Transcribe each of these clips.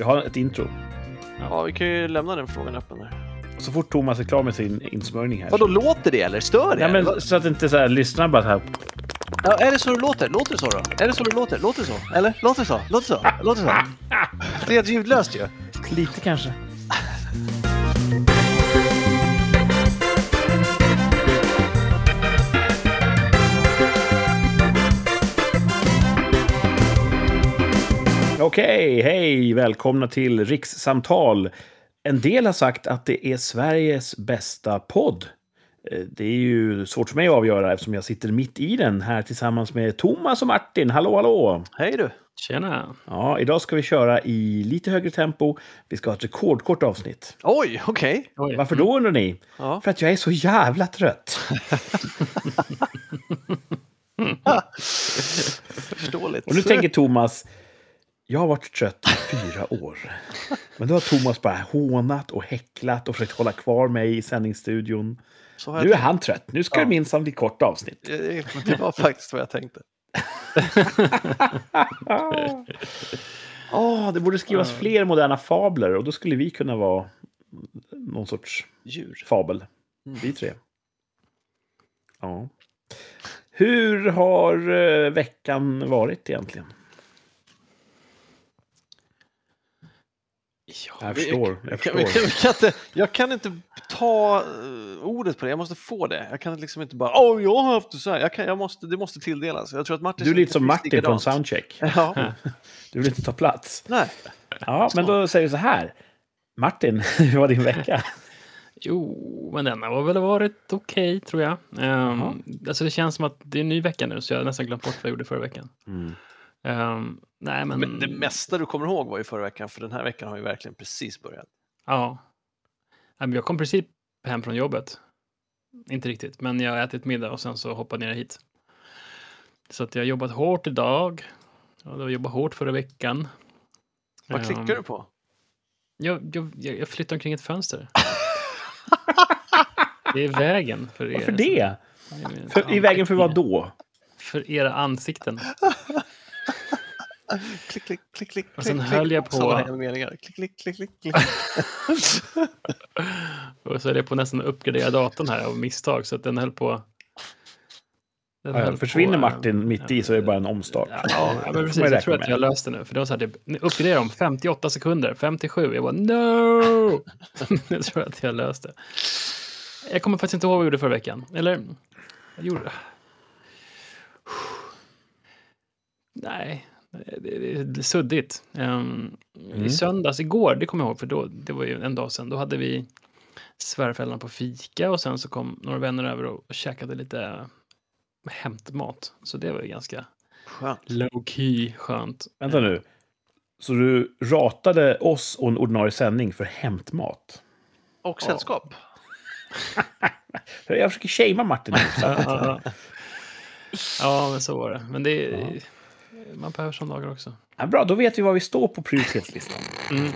Vi har ett intro. Ja, vi kan ju lämna den frågan öppen där. Så fort Thomas är klar med sin insmörjning här. Vadå, låter det eller? Stör det? Nej, men så att inte så här, lyssnarna bara så här. Ja, är det så det låter? Låter det så då? Är det så det låter? Låter det så? Eller? Låter det så? Låter det så? Låter det så? Det är helt ljudlöst ju. Lite kanske. Okej, hej! Välkomna till Rikssamtal. En del har sagt att det är Sveriges bästa podd. Eh, Det är ju svårt för mig att avgöra eftersom jag sitter mitt i den här tillsammans med Thomas och Martin. Hallå, hallå! Hej du. Tjena! Ja, idag ska vi köra i lite högre tempo. Vi ska ha ett rekordkort avsnitt. Oj, okej. Oj. Varför då undrar ni? Ja. För att jag är så jävla trött. Förståeligt. Och nu tänker Thomas, jag har varit trött i fyra år. Men då har Thomas bara hånat och häcklat och försökt hålla kvar mig i sändningsstudion. Nu är tänkt. han trött. Nu ska Ja. det minsann bli kort avsnitt. Det var faktiskt vad jag tänkte. Åh, det borde skrivas fler moderna fabler och då skulle vi kunna vara någon sorts Djur. fabel. Vi tre. Ja. Hur har eh, veckan varit egentligen? Ja, Jag vi- förstår. Jag Kan, vi, förstår. vi kan inte, jag kan inte ta eh, ordet på det, jag måste få det. Jag kan liksom inte bara åh, jag har haft det så här. Jag kan, jag måste, det måste tilldelas. Jag tror att Martin Du är lite som Martin från likadant. Soundcheck. Ja, Du vill inte ta plats. nej. Ja, men då säger vi så här. Martin, hur var din vecka? Jo, men denna har väl varit okej, tror jag. Um, alltså det känns som att det är en ny vecka nu, så jag har nästan glömt bort vad jag gjorde förra veckan. Ehm, nej, men... Men det mesta du kommer ihåg var ju förra veckan, för den här veckan har ju verkligen precis börjat. Ja. Jag kom precis hem från jobbet. Inte riktigt, men jag har ätit middag och sen så hoppade ner hit. Så att jag har jobbat hårt idag. Jag jobbat hårt förra veckan. Vad Ehm, klickar du på? Jag, jag, jag flyttar omkring ett fönster. det är vägen för er. Varför det? För, I vägen för vad då? För era ansikten. Klick, klick, klick, klick, Och sen klick, höll jag på- meningar. Klick, klick, klick, klick, klick. Och så är det på nästan att uppgradera datorn här av misstag så att den höll på... Den Ja, höll försvinner på, äh, Martin mitt i så är det bara en omstart. Ja, ja, men precis. Jag tror att jag har löst det nu. För det var så här, det, uppgradera om 58 sekunder, 57. Jag bara no! jag tror att jag har löst det. Jag kommer faktiskt inte ihåg vad jag gjorde förra veckan. Eller, jag gjorde... Nej, det, det, är suddigt. Um, Mm. I söndags, igår, det kommer jag ihåg, för då, det var ju en dag sedan, då hade vi svärföräldrarna på fika och sen så kom några vänner över och, och käkade lite hämtmat. Så det var ju ganska Skönt. low key skönt. Vänta nu. Så du ratade oss och en ordinarie sändning för hämtmat? Och sällskap. Jag försöker shamea Martin nu. Ja, ja. ja, men så var det. Men det är, man behöver sådana dagar också. Ja, bra, då vet vi var vi står på prioritetslistan. Mm.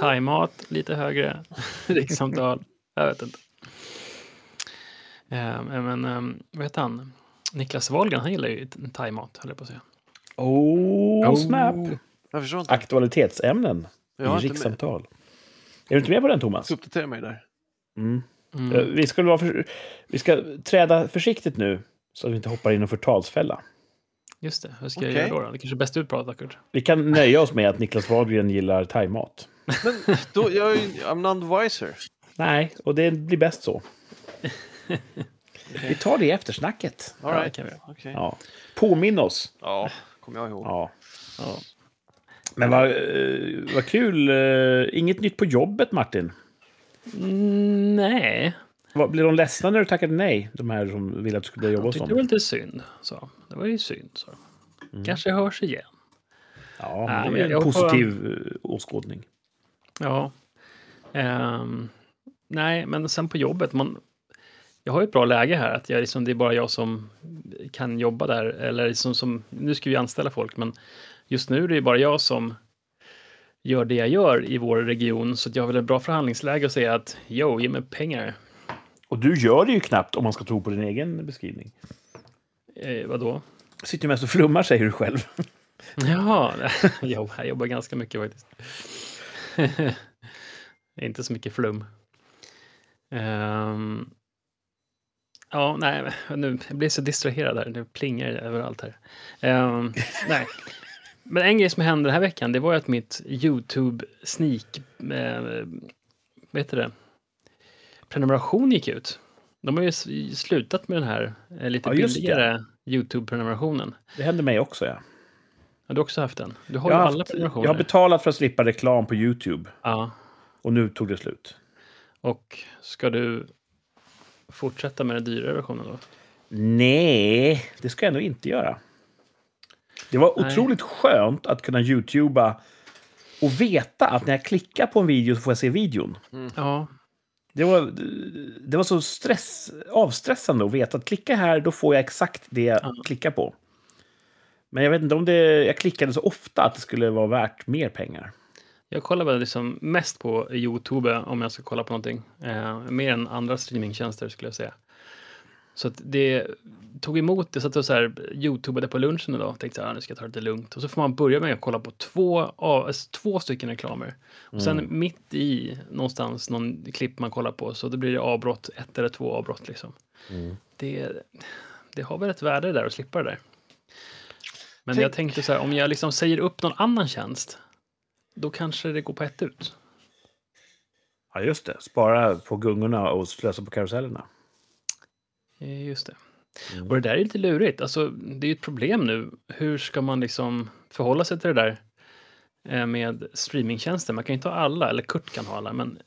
Thaimat, lite högre. Rikssamtal. Jag vet inte. Eh, men um, vad heter han? Niklas Wahlgren, han gillar ju thaimat, höll jag på att säga. Oh, snap! Jag förstår inte. Aktualitetsämnen Jag i inte rikssamtal. Är du inte med på den, Thomas? uppdatera mig där. Mm. Mm. Eh, Vi, ska vara för... vi ska träda försiktigt nu, så att vi inte hoppar in i en förtalsfälla. Just det, hur ska Okej. jag göra då? Det kanske är bäst ut pratar, Kurt. Vi kan nöja oss med att Niklas Wahlgren gillar thaimat. Men då, jag är ju, I'm the wiser. Nej, och det blir bäst så. Vi tar det i eftersnacket. All Ja, det right. kan vi. Okej. Ja. Påminn oss. Ja, kommer jag ihåg. Ja. Ja. Men vad, eh, vad kul. eh, Inget nytt på jobbet, Martin. Mm, nej, Vad, Blev de ledsna när du tackade nej? De här som ville att du skulle börja jobba hos tyckte det var dem? lite synd. Så. Det var ju synd. Så. Kanske hörs igen. Ja, Nej, det är en jag- jag positiv eh, åskådning. Ja. Ehm, nej, men sen på jobbet, man, jag har ju ett bra läge här, att jag, liksom, det är bara jag som kan jobba där. Eller liksom, som, nu ska vi anställa folk, men just nu är det bara jag som gör det jag gör i vår region. Så jag har väl ett bra förhandlingsläge att säga att jo, ge mig pengar. Och du gör det ju knappt om man ska tro på din egen beskrivning. Eh, vadå? Sitter mest och flummar, säger du själv. Ja, jo, jag jobbar ganska mycket faktiskt. Inte så mycket flum. Um, ja, nej, nu jag blir så distraherad här. Det plingar överallt här. Um, nej. Men en grej som hände den här veckan, det var ju att mitt YouTube sneak, eh, vad heter det, prenumeration gick ut. De har ju slutat med den här eh, lite Ja, billigare YouTube-prenumerationen. Det hände mig också, ja. Har du också haft den? Du har Jag ju har, alla haft, prenumerationer. jag har betalat för att slippa reklam på YouTube. Ja, Och nu tog det slut. och ska du fortsätta med den dyrare versionen då? Nej, det ska jag nog inte göra. Det var Nej. otroligt skönt att kunna YouTuba och veta att när jag klickar på en video så får jag se videon. Ja, Det var, det var så stress, avstressande att veta att klicka här, då får jag exakt det jag Ja. klickar på. Men jag vet inte om det, jag klickade så ofta att det skulle vara värt mer pengar. jag kollar väl liksom mest på YouTube om jag ska kolla på någonting. Eh, mer än andra streamingtjänster skulle jag säga. Så att det tog emot. Jag satt och så här YouTubade på lunchen idag och tänkte så här, "Ah, nu ska jag ta det lite lugnt. Och så får man börja med att kolla på två, av, alltså, två stycken reklamer. Och sen mitt i någonstans någon klipp man kollar på så då blir det avbrott, ett eller två avbrott liksom. Det, det har väl ett värde där att slippa det där. Men Tänk- jag tänkte så här, om jag liksom säger upp någon annan tjänst, då kanske det går på ett ut. Ja, just det. Spara på gungorna och slösa på karusellerna. Eh, Just det. Och det där är lite lurigt. Alltså, det är ju ett problem nu. Hur ska man liksom förhålla sig till det där eh, med streamingtjänster? Man kan ju inte ha alla, eller Kurt kan ha alla, men,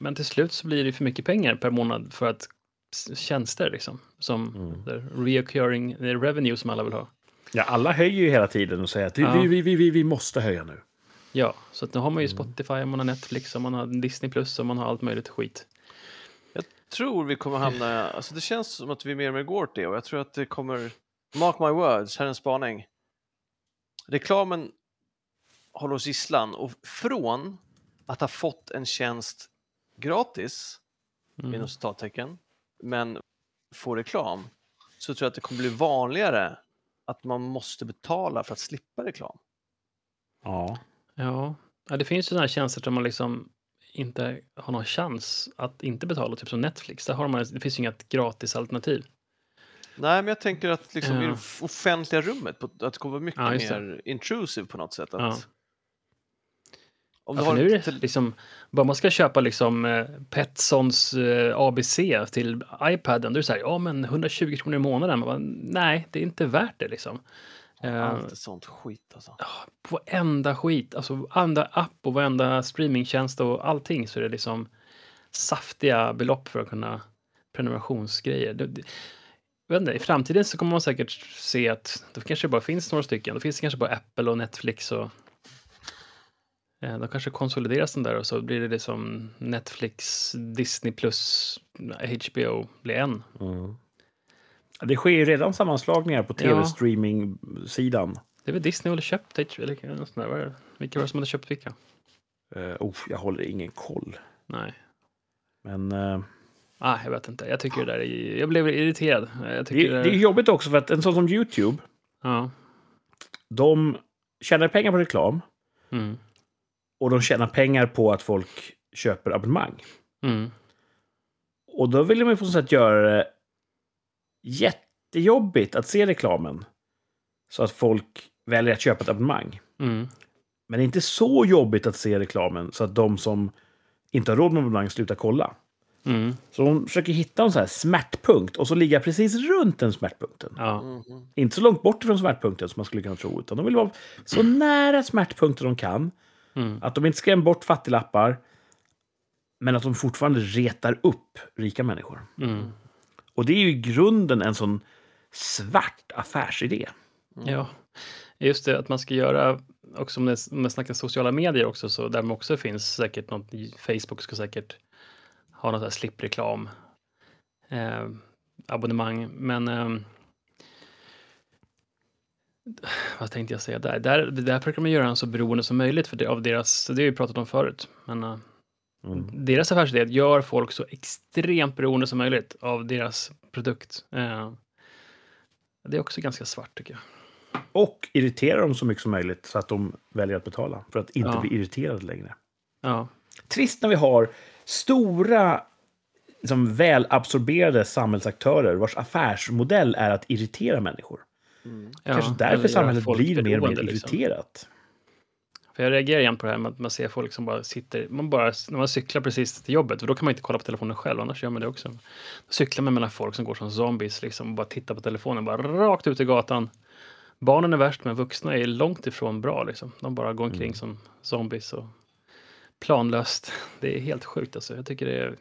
men till slut så blir det för mycket pengar per månad för att tjänster liksom, som mm. reoccurring revenue som alla vill ha. Ja, alla höjer ju hela tiden och säger att Ja. vi, vi, vi, vi, måste höja nu. Ja, så att nu har man ju Spotify, man har Netflix, och man har Disney Plus och man har allt möjligt skit. Tror vi kommer hamna, alltså det känns som att vi mer och mer går åt det och jag tror att det kommer, mark my words, här är en spaning. Reklamen håller oss gisslan och från att ha fått en tjänst gratis, Mm. inom citattecken, men få reklam, så tror jag att det kommer bli vanligare att man måste betala för att slippa reklam. Ja. Ja. ja, det finns ju sådana här tjänster som man liksom inte har någon chans att inte betala, typ som Netflix. Där har man, det finns ju inget gratis alternativ. Nej, men jag tänker att liksom i Ja. det f- offentliga rummet, på, att det kommer vara mycket Ja, mer intrusive på något sätt. Att, Ja. Om du har nu är ett liksom, bara man ska köpa liksom eh, Petsons eh, ABC till iPaden, då är det så här, ja men 120 kronor i månaden. Bara, nej, det är inte värt det liksom. Eh, Allt är sånt skit alltså. varenda skit, alltså varenda app och varenda streamingtjänst och allting så är det liksom saftiga belopp för att kunna prenumerationsgrejer. Det, det, inte, I framtiden så kommer man säkert se att det kanske bara finns några stycken. Då finns det kanske bara Apple och Netflix och eh, de kanske konsolideras den där och så blir det liksom Netflix, Disney plus HBO blir en. Det sker ju redan sammanslagningar på tv-streaming-sidan. Det är väl Disney eller köpt HBO eller något sånt där. Vad är det? Vilka var det som hade köpt vilka? Uh, oh, jag håller ingen koll. Nej. Men eh, Ah, jag vet inte. Jag tycker det där är... Jag blev irriterad. Jag det, tycker det är jobbigt också för att en sån som YouTube, Ja. de tjänar pengar på reklam Mm. och de tjänar pengar på att folk köper abonnemang. Mm. Och då vill de ju på något sätt göra det jättejobbigt att se reklamen. Så att folk väljer att köpa ett abonnemang. Mm. Men det är inte så jobbigt att se reklamen så att de som inte har råd med abonnemang slutar kolla. Mm. Så de försöker hitta en sån här smärtpunkt och så ligga precis runt den smärtpunkten. Ja. Mhm. Inte så långt bort från smärtpunkten som man skulle kunna tro, utan de vill vara så nära smärtpunkten de kan. Mm. Att de inte skrämmer bort fattiglappar, men att de fortfarande retar upp rika människor. Och det är ju i grunden en sån svart affärsidé. Mm. Ja. Just det, att man ska göra, också om man snackar sociala medier också, så där man också finns säkert något, Facebook ska säkert ha något så här slippreklam, eh, abonnemang, men eh, vad tänkte jag säga där? Där, där försöker man göra en så beroende som möjligt för det, av deras, det har vi pratat om förut, men eh, deras affärsidé är att gör folk så extremt beroende som möjligt av deras produkt. Eh, det är också ganska svart tycker jag. Och irritera dem så mycket som möjligt så att de väljer att betala. För att inte Ja. bli irriterade längre. Ja. Trist när vi har stora, liksom, välabsorberade samhällsaktörer vars affärsmodell är att irritera människor. Mm. Kanske eller därför samhället blir mer och mer beroende, liksom. För jag reagerar igen på det här med att man ser folk som bara sitter, man bara, när man cyklar precis till jobbet, för då kan man inte kolla på telefonen själv, annars gör man det också. Då cyklar man mellan folk som går som zombies, liksom, och bara tittar på telefonen, bara rakt ut i gatan. Barnen är värst, men vuxna är långt ifrån bra. Liksom. De bara går omkring Mm. som zombies och planlöst. Det är helt sjukt alltså. Jag tycker det är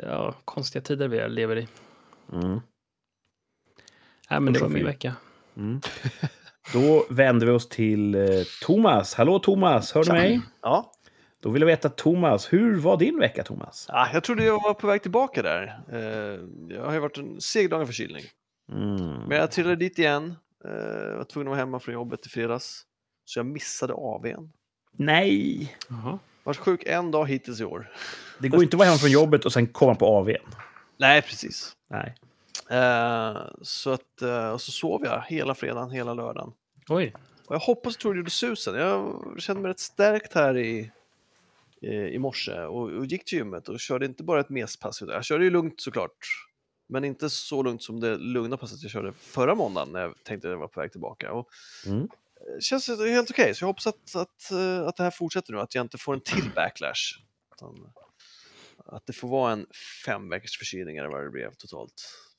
ja, konstiga tider vi lever i. Mm. Nej, men det var min vecka. Mm. Då vänder vi oss till eh, Thomas. Hallå Thomas, hör du mig? Ja. Då vill jag veta Thomas, hur var din vecka Thomas? Ah, jag trodde jag var på väg tillbaka där. Eh, jag har ju varit en segdragen förkylning. Mm. Men jag trillade dit igen. Eh, var tvungen att vara hemma från jobbet i fredags. Så jag missade AWn. Nej, Jaha. Varit sjuk en dag hittills i år. det går inte att vara hemma från jobbet och sen komma på AWn. Nej, precis. Nej. Eh, så att, eh, och så sov jag hela fredagen, hela lördagen. Oj. Och jag hoppas och tror det gjorde susen. Jag kände mig rätt stärkt här i, i, i morse och, och gick till gymmet och körde inte bara ett mespass. Jag körde ju lugnt såklart. Men inte så lugnt som det lugna passet jag körde förra måndagen när jag tänkte att jag var på väg tillbaka. Och Mm. det känns helt okej, så jag hoppas att, att, eh, att det här fortsätter nu, att jag inte får en till backlash. Utan att det får vara en fem veckors förkylning eller vad det blev totalt.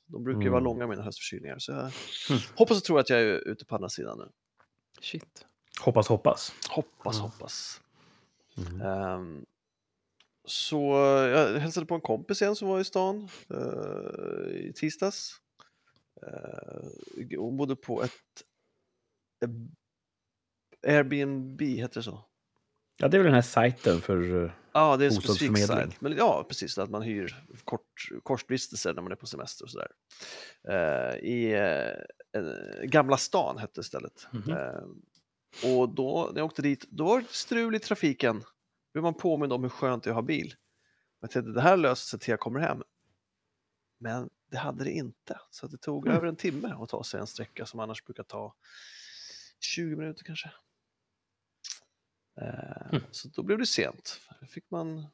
De brukar ju vara Mm. långa mina höstförkylningar. Så jag Mm. hoppas och tror att jag är ute på andra sidan nu. Shit. Hoppas, hoppas. Hoppas, Ja. hoppas. Mm. Ehm, så jag hälsade på en kompis igen som var i stan eh, i tisdags. Uh, hon bodde på ett, ett Airbnb, heter det så? Ja, det är väl den här sajten för... eh, Ja, det är en specifik sajt. Men ja, precis, att man hyr kort, kortvistelser när man är på semester och sådär. Eh, I eh, Gamla stan hette stället. Mhm. Eh, och då när jag åkte dit, då var det strul i trafiken. Då blev man påmind om hur skönt det är att ha bil. Jag tänkte det här löser sig till jag kommer hem. Men det hade det inte. Så det tog Mm. över en timme att ta sig en sträcka som annars brukar ta 20 minuter kanske. Eh, Mm. Så då blev det sent. Då fick man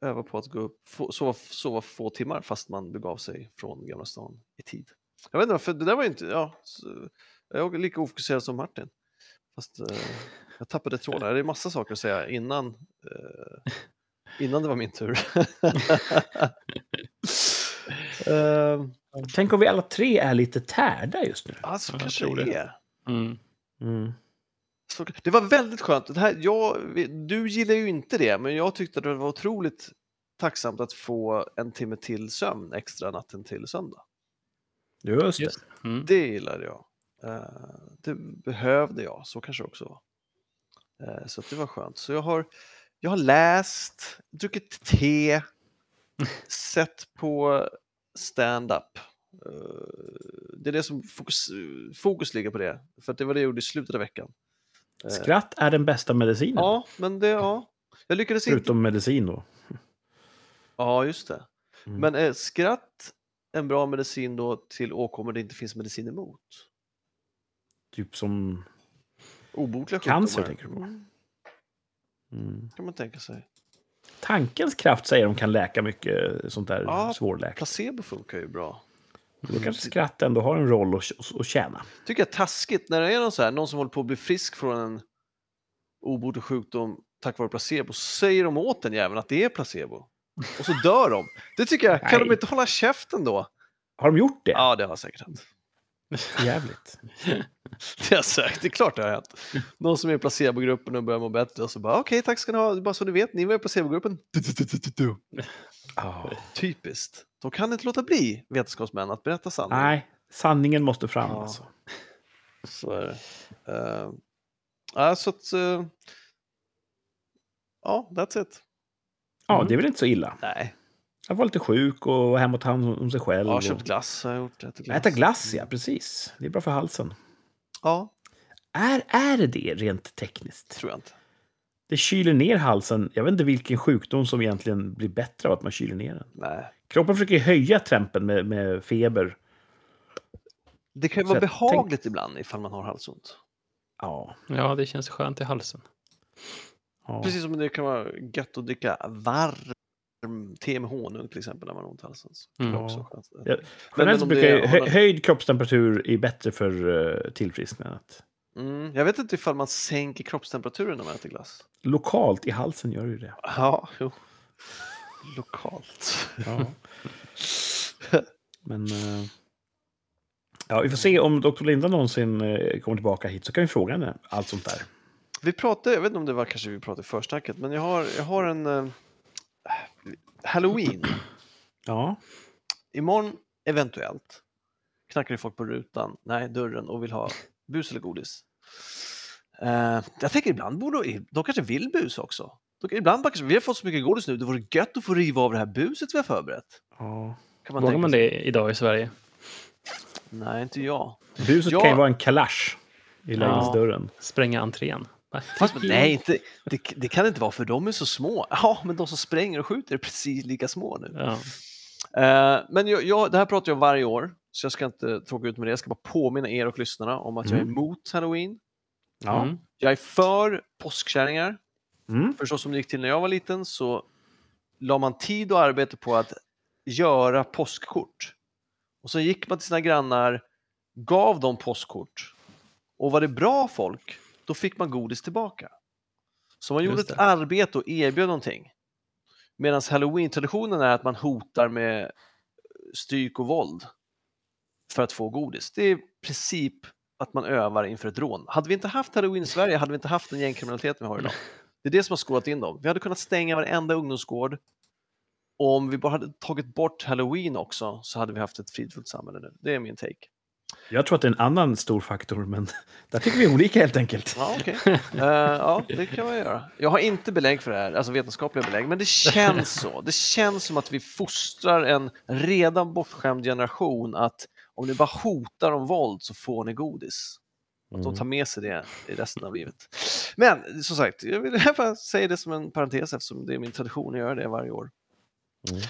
öva på att gå upp, sova, sova få timmar fast man begav sig från Gamla stan i tid. Jag vet inte varför, det där var ju inte, ja, så, jag är lika ofokuserad som Martin. Fast eh, jag tappade tråden. Det är massa saker att säga innan, eh, innan det var min tur. uh, Tänk om vi alla tre är lite tärda just nu. alltså Ja, jag kanske det. är. Mm. Mm. Så, det var väldigt skönt. Det här, jag, du gillar ju inte det, men jag tyckte att det var otroligt tacksamt att få en timme till sömn extra natten till söndag. Just det. Just. Mm. Det gillade jag. Eh, det behövde jag, så kanske det också var. Eh, så att det var skönt. Så jag har, jag har läst, druckit te, sett på stand-up. Eh, det är det som fokus, fokus ligger på det, för att det var det jag gjorde i slutet av veckan. Eh, Skratt är den bästa medicinen. Ja, men det, ja. Jag lyckades inte. Förutom medicin då. Ja, just det. Mm. Men är skratt en bra medicin då till åkommor det inte finns medicin emot? Typ som... Obotliga Cancer sjukdomar? tänker du på? Mm, Mm. kan man tänka sig. Tankens kraft säger de kan läka mycket sånt där Ja, svårläkt. Placebo funkar ju bra. Då kanske skratt ändå har en roll att, att tjäna. Tycker jag är taskigt när det är någon, så här, någon som håller på att bli frisk från en obotlig sjukdom tack vare placebo, så säger de åt den jäveln att det är placebo. Och så dör de. Det tycker jag, kan de inte hålla käften då? Har de gjort det? Ja, det har säkert hänt. Jävligt. Det har säkert, det är klart det har hänt. Någon som är i placebogruppen och börjar må bättre och så bara okej, tack ska ni ha, bara så ni vet, ni var i placebogruppen. Ja. Typiskt. De kan inte låta bli vetenskapsmän att berätta sanningen. Nej, sanningen måste fram Ja. alltså. Så är det. Uh, ja, så att... eh, ja, that's it. Ja, Mm. det är väl inte så illa. Nej, Jag var lite sjuk och var hemma och ta hand om sig själv. jag har och... köpt glass. Har jag gjort. Ätit glass. Äta glass, ja. Precis. Det är bra för halsen. Ja, Är, är det det rent tekniskt? tror jag inte. Det kyler ner halsen. Jag vet inte vilken sjukdom som egentligen blir bättre av att man kyler ner den. Nej. Kroppen försöker höja tempen med, med feber. Det kan ju Så vara jag tänk- behagligt ibland ifall man har halsont. Ja. Ja, det känns skönt i halsen. ja. Precis som det kan vara gött att dricka varm te med honung till exempel när man har ont i halsen. Mm. också. Ja. Generellt men brukar man- höjd kroppstemperatur är bättre för uh, tillfrisknandet. Mm, jag vet inte ifall man sänker kroppstemperaturen när man äter glass. Lokalt i halsen gör ju det. Ja, jo. Lokalt. Ja. Men... eh, ja, vi får se om Dr. Linda någonsin eh, kommer tillbaka hit så kan vi fråga henne allt sånt där. Vi pratade, jag vet inte om det var kanske vi pratade i försnacket, men jag har, jag har en Halloween. Ja. Imorgon, eventuellt, knackar det folk på rutan, nej, dörren och vill ha bus eller godis. Eh, jag tänker ibland borde, de kanske vill bus också. De, ibland kanske, vi har fått så mycket godis nu, det vore gött att få riva av det här buset vi har förberett. ja. Kan man Vågar man det idag i Sverige? Nej, inte jag. Buset Ja. kan ju vara en kalasch i lägenhetsdörren. Spränga entrén? Fast, nej, inte, det, det kan inte vara för de är så små. Ja, men de som spränger och skjuter är precis lika små nu. Ja. Eh, men jag, jag, det här pratar jag varje år, så jag ska inte tråka ut med det. Jag ska bara påminna er och lyssnarna om att jag är Mm. emot halloween. Ja. Mm. Jag är för påskkärringar. Mm. För så som det gick till när jag var liten så la man tid och arbete på att göra påskkort. Och så gick man till sina grannar, gav dem påskkort. Och var det bra folk, då fick man godis tillbaka. Så man gjorde ett arbete och erbjöd någonting. Medan halloween-traditionen är att man hotar med stryk och våld för att få godis. Det är i princip att man övar inför ett rån. Hade vi inte haft halloween i Sverige hade vi inte haft den gängkriminaliteten vi har idag. Det är det som har skolat in dem. Vi hade kunnat stänga varenda ungdomsgård. Och om vi bara hade tagit bort halloween också så hade vi haft ett fridfullt samhälle nu. Det är min take. Jag tror att det är en annan stor faktor, men där tycker vi olika helt enkelt. Ja, okej. Eh, ja, det kan man göra. Jag har inte belägg för det här, alltså vetenskapliga belägg, men det känns så. Det känns som att vi fostrar en redan bortskämd generation att om ni bara hotar om våld så får ni godis. Att de tar med sig det i resten av livet. Men som sagt, jag vill bara säga det som en parentes eftersom det är min tradition att göra det varje år. Mm.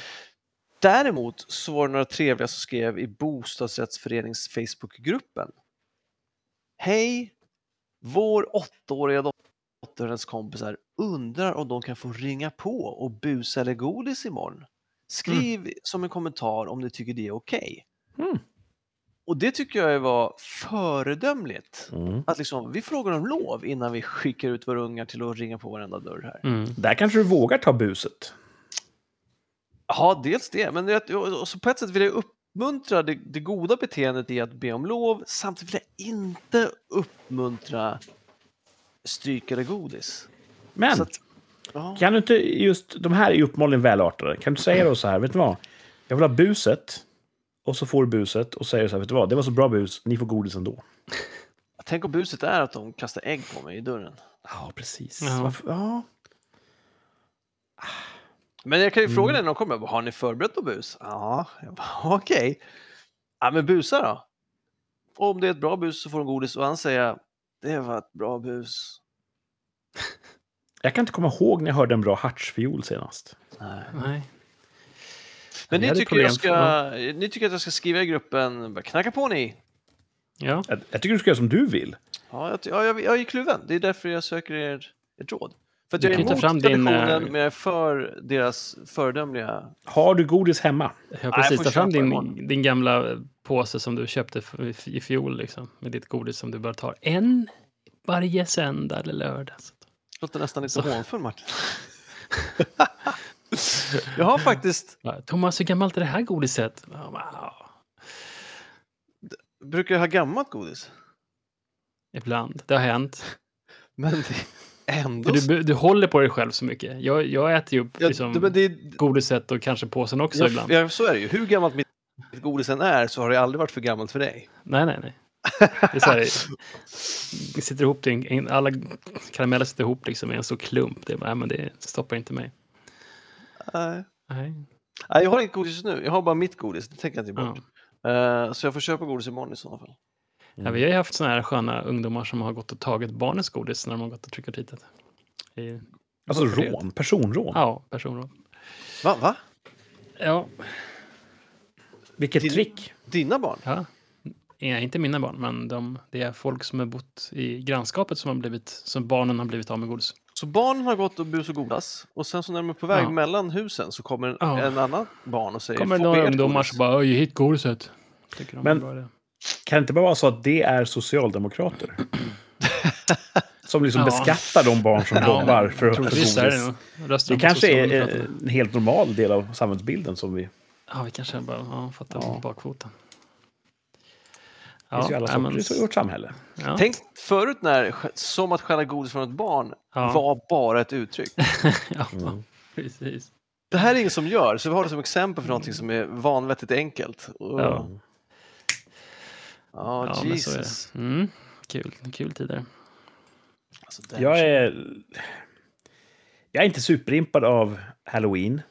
Däremot så var det några trevliga som skrev i bostadsrättsförenings Facebookgruppen. Hej! Vår åttaåriga dotter och hennes kompisar undrar om de kan få ringa på och busa eller godis imorgon. Skriv som en kommentar om ni tycker det är okej. Mm. Och det tycker jag var föredömligt. Mm. Att liksom, vi frågar om lov innan vi skickar ut våra ungar till att ringa på varenda dörr här. Mm. Där kanske du vågar ta buset. Ja, dels det, men och så på ett sätt vill jag uppmuntra det, det goda beteendet i att be om lov. Samtidigt vill jag inte uppmuntra stryk eller godis. Men att, ja. kan du inte just, de här är ju uppenbarligen välartade. Kan du säga då så här, vet du vad? Jag vill ha buset. Och så får du buset och säger så här, vet du vad? Det var så bra bus, ni får godis ändå. Tänk om buset är att de kastar ägg på mig i dörren. Ja, precis. Ja. Varför? Ja. Men jag kan ju fråga Mm. när de kommer, har ni förberett något bus? Ja, okej. Ja, men busa då? Och om det är ett bra bus så får de godis och han säger, det var ett bra bus. Jag kan inte komma ihåg när jag hörde en bra hartsfiol senast. Nej. Nej. Men ni tycker, jag ska, ni tycker att jag ska skriva i gruppen, knacka på ni. Ja. Jag, jag tycker du ska göra som du vill. Ja, jag, ja, jag, jag är kluven. Det är därför jag söker er, ert råd. För att jag är emot fram din, traditionen, eh, men jag är för deras föredömliga... Har du godis hemma? Ja, jag precis. Ta fram din, din gamla eh, påse som du köpte i fjol, liksom, med ditt godis som du bara tar en varje söndag eller lördag. Låter nästan lite hånfull, Martin. jag har faktiskt... Thomas, hur gammalt är det här godiset? Wow. Brukar jag ha gammalt godis? Ibland. Det har hänt. Men det ändå... För du, du håller på dig själv så mycket. Jag, jag äter ju upp Ja, liksom, det- det, godiset och kanske påsen också ja, ibland. ja, så är det ju. Hur gammalt mitt godis än är så har det aldrig varit för gammalt för dig. Nej, nej, nej. Det här, det sitter ihop, en, alla karameller sitter ihop liksom i en stor klump. Det, bara, men det stoppar inte mig. Nej. Nej. Nej, jag har inget godis nu. Jag har bara mitt godis. Det tänker jag inte Ja. bort. Eh, så jag får köpa godis imorgon i sådana fall. Ja, vi har ju haft såna här sköna ungdomar som har gått och tagit barnens godis när de har gått och trick och treatat. I- Alltså rån, personrån. Ja, personrån. Va? Va? Ja, Vilket Din- trick. Dina barn? ja. är inte mina barn, men de, det är folk som har bott i grannskapet som har blivit, som barnen har blivit av med godis. Så barnen har gått och bus och godis och sen så när de är på väg Ja. mellan husen så kommer en, Ja. en annan barn och säger kommer "Får vi några ungdomar godis?" som bara, ge hit godiset. Tycker de Men- är bra idé. Kan det inte bara vara så att det är socialdemokrater? Som liksom Ja. beskattar de barn som jobbar för, för det godis. Det de på kanske är Socialdemokraterna. en helt normal del av samhällsbilden som vi... Ja, vi kanske bara ja, fattar Ja. bakfoten. Det finns ju alla sorter men- i vårt samhälle. ja. Tänk förut när som att stjäla godis från ett barn Ja. var bara ett uttryck. ja, Mm. precis. Det här är ingen som gör, så vi har det som exempel för någonting som är vanvettigt enkelt. Och, Ja. Ja, Ja, men så är Jesus. det. Mm. Kul, kul tider. Alltså, Jag är... Jag är inte superimpad av Halloween.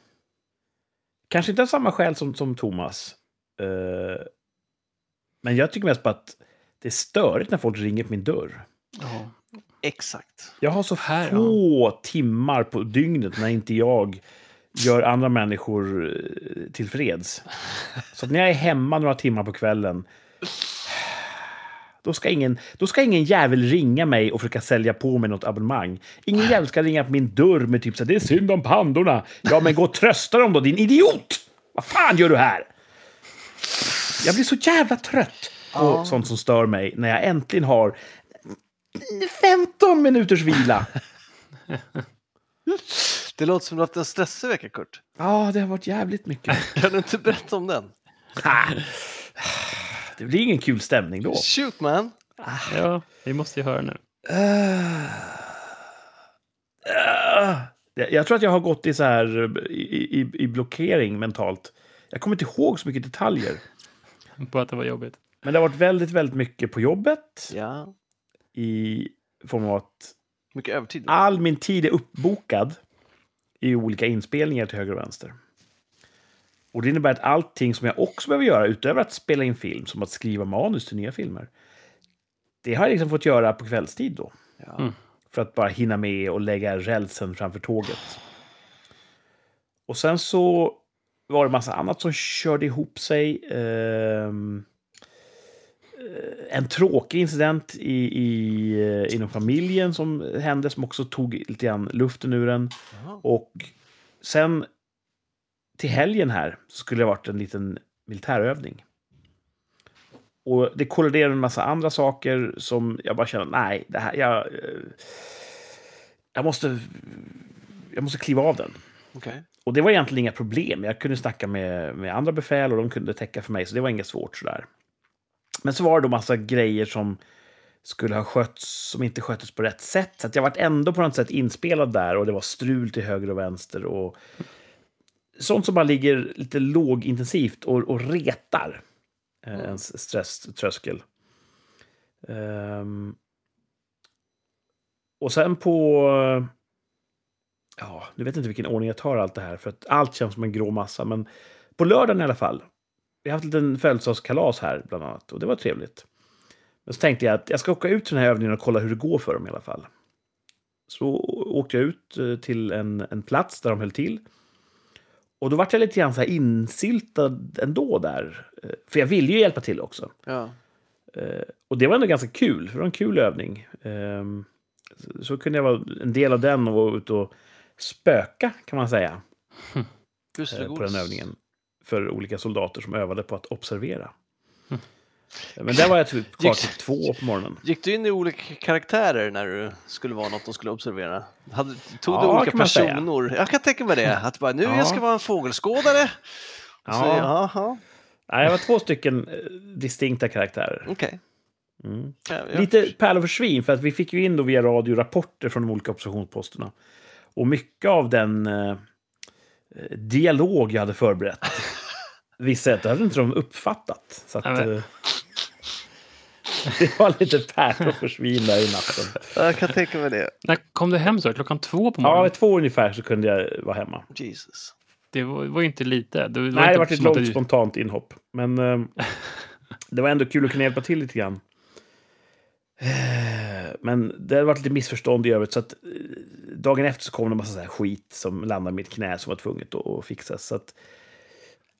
Kanske inte av samma skäl som, som Thomas. Eh, men jag tycker mest på att det är störigt när folk ringer på min dörr. Ja. Exakt. Jag har så Här, få timmar på dygnet när inte jag gör andra människor eh, tillfreds. Så att när jag är hemma några timmar på kvällen då ska, ingen, då ska ingen jävel ringa mig och försöka sälja på mig något abonnemang. Ingen jävel ska ringa på min dörr med typ så här, det är synd om pandorna. Ja, men gå och trösta dem då, din idiot! Vad fan gör du här? Jag blir så jävla trött på Ja. sånt som stör mig när jag äntligen har 15 minuters vila. Det låter som du har haft en stressig vecka, Kurt. Ja, det har varit jävligt mycket. Kan du inte berätta om den? Det blir ingen kul stämning då. Shoot man! ja, vi måste ju höra nu. Uh, Jag tror att jag har gått i så här i, i, i blockering mentalt. Jag kommer inte ihåg så mycket detaljer. På att det var jobbigt. Men det har varit väldigt, väldigt mycket på jobbet Ja, i form av att mycket övertid. all min tid är uppbokad i olika inspelningar till höger och vänster. Och det innebär att allting som jag också behöver göra utöver att spela in film, som att skriva manus till nya filmer, det har jag liksom fått göra på kvällstid då. Ja. Mm. För att bara hinna med och lägga rälsen framför tåget. Och sen så var det massa annat som körde ihop sig. Ehm, eh, en tråkig incident i, i, eh, inom familjen som hände som också tog lite grann luften ur den. Jaha. Och sen till helgen här så skulle det varit en liten militärövning. Och det kolliderade med en massa andra saker som jag bara kände, nej, det här, jag, eh, jag måste, jag måste kliva av den. Okej. Och det var egentligen inga problem. Jag kunde snacka med, med andra befäl och de kunde täcka för mig, så det var inget svårt sådär. Men så var det då massa grejer som skulle ha skötts, som inte sköttes på rätt sätt. Så jag var ändå på något sätt inspelad där och det var strul till höger och vänster. Och sånt som bara ligger lite lågintensivt och, och retar eh, Mm. ens stresströskel. Ehm, och sen på... Ja, nu vet jag inte vilken ordning jag tar allt det här, för att allt känns som en grå massa. Men på lördagen i alla fall. Vi har haft en liten födelsedagskalas här, bland annat, och det var trevligt. Men så tänkte jag att jag ska åka ut till den här övningen och kolla hur det går för dem i alla fall. Så åkte jag ut eh, till en, en plats där de höll till. Och då vart jag lite grann så här insyltad ändå där. Eh, För jag ville ju hjälpa till också. Ja. Eh, Och det var ändå ganska kul, för det var en kul övning. Ehm, så- kunde jag vara en del av den och vara ute och spöka, kan man säga, eh, på den övningen. För olika soldater som övade på att observera. Men där var jag typ kvar till två på morgonen. Gick du in i olika karaktärer när du skulle vara något de skulle observera? Hade, tog Ja, du olika personer? Jag kan tänka mig det. Att bara, nu Ja. jag ska vara en fågelskådare. Så, Ja. jaha, Nej, jag var två stycken eh, distinkta karaktärer. okej. Mm. Ja, Lite pärlor för svin, för att vi fick ju in då via radio rapporter från de olika observationsposterna. Och mycket av den eh, eh, dialog jag hade förberett vissa det hade inte de uppfattat. Så att, Nej, eh, det var lite pärlor för svin där i natten. Jag kan tänka mig det. När kom du hem så? Klockan två på Ja, morgonen? vid två ungefär så kunde jag vara hemma. Jesus. Det var, var ju inte lite. Det var Nej, det var ett långt du- spontant inhopp. Men eh, det var ändå kul att kunna hjälpa till lite grann. Eh, Men det hade varit lite missförstånd i övrigt. Så att, eh, dagen efter så kom det en massa så här skit som landade i mitt knä som var tvunget att att fixas. Så att,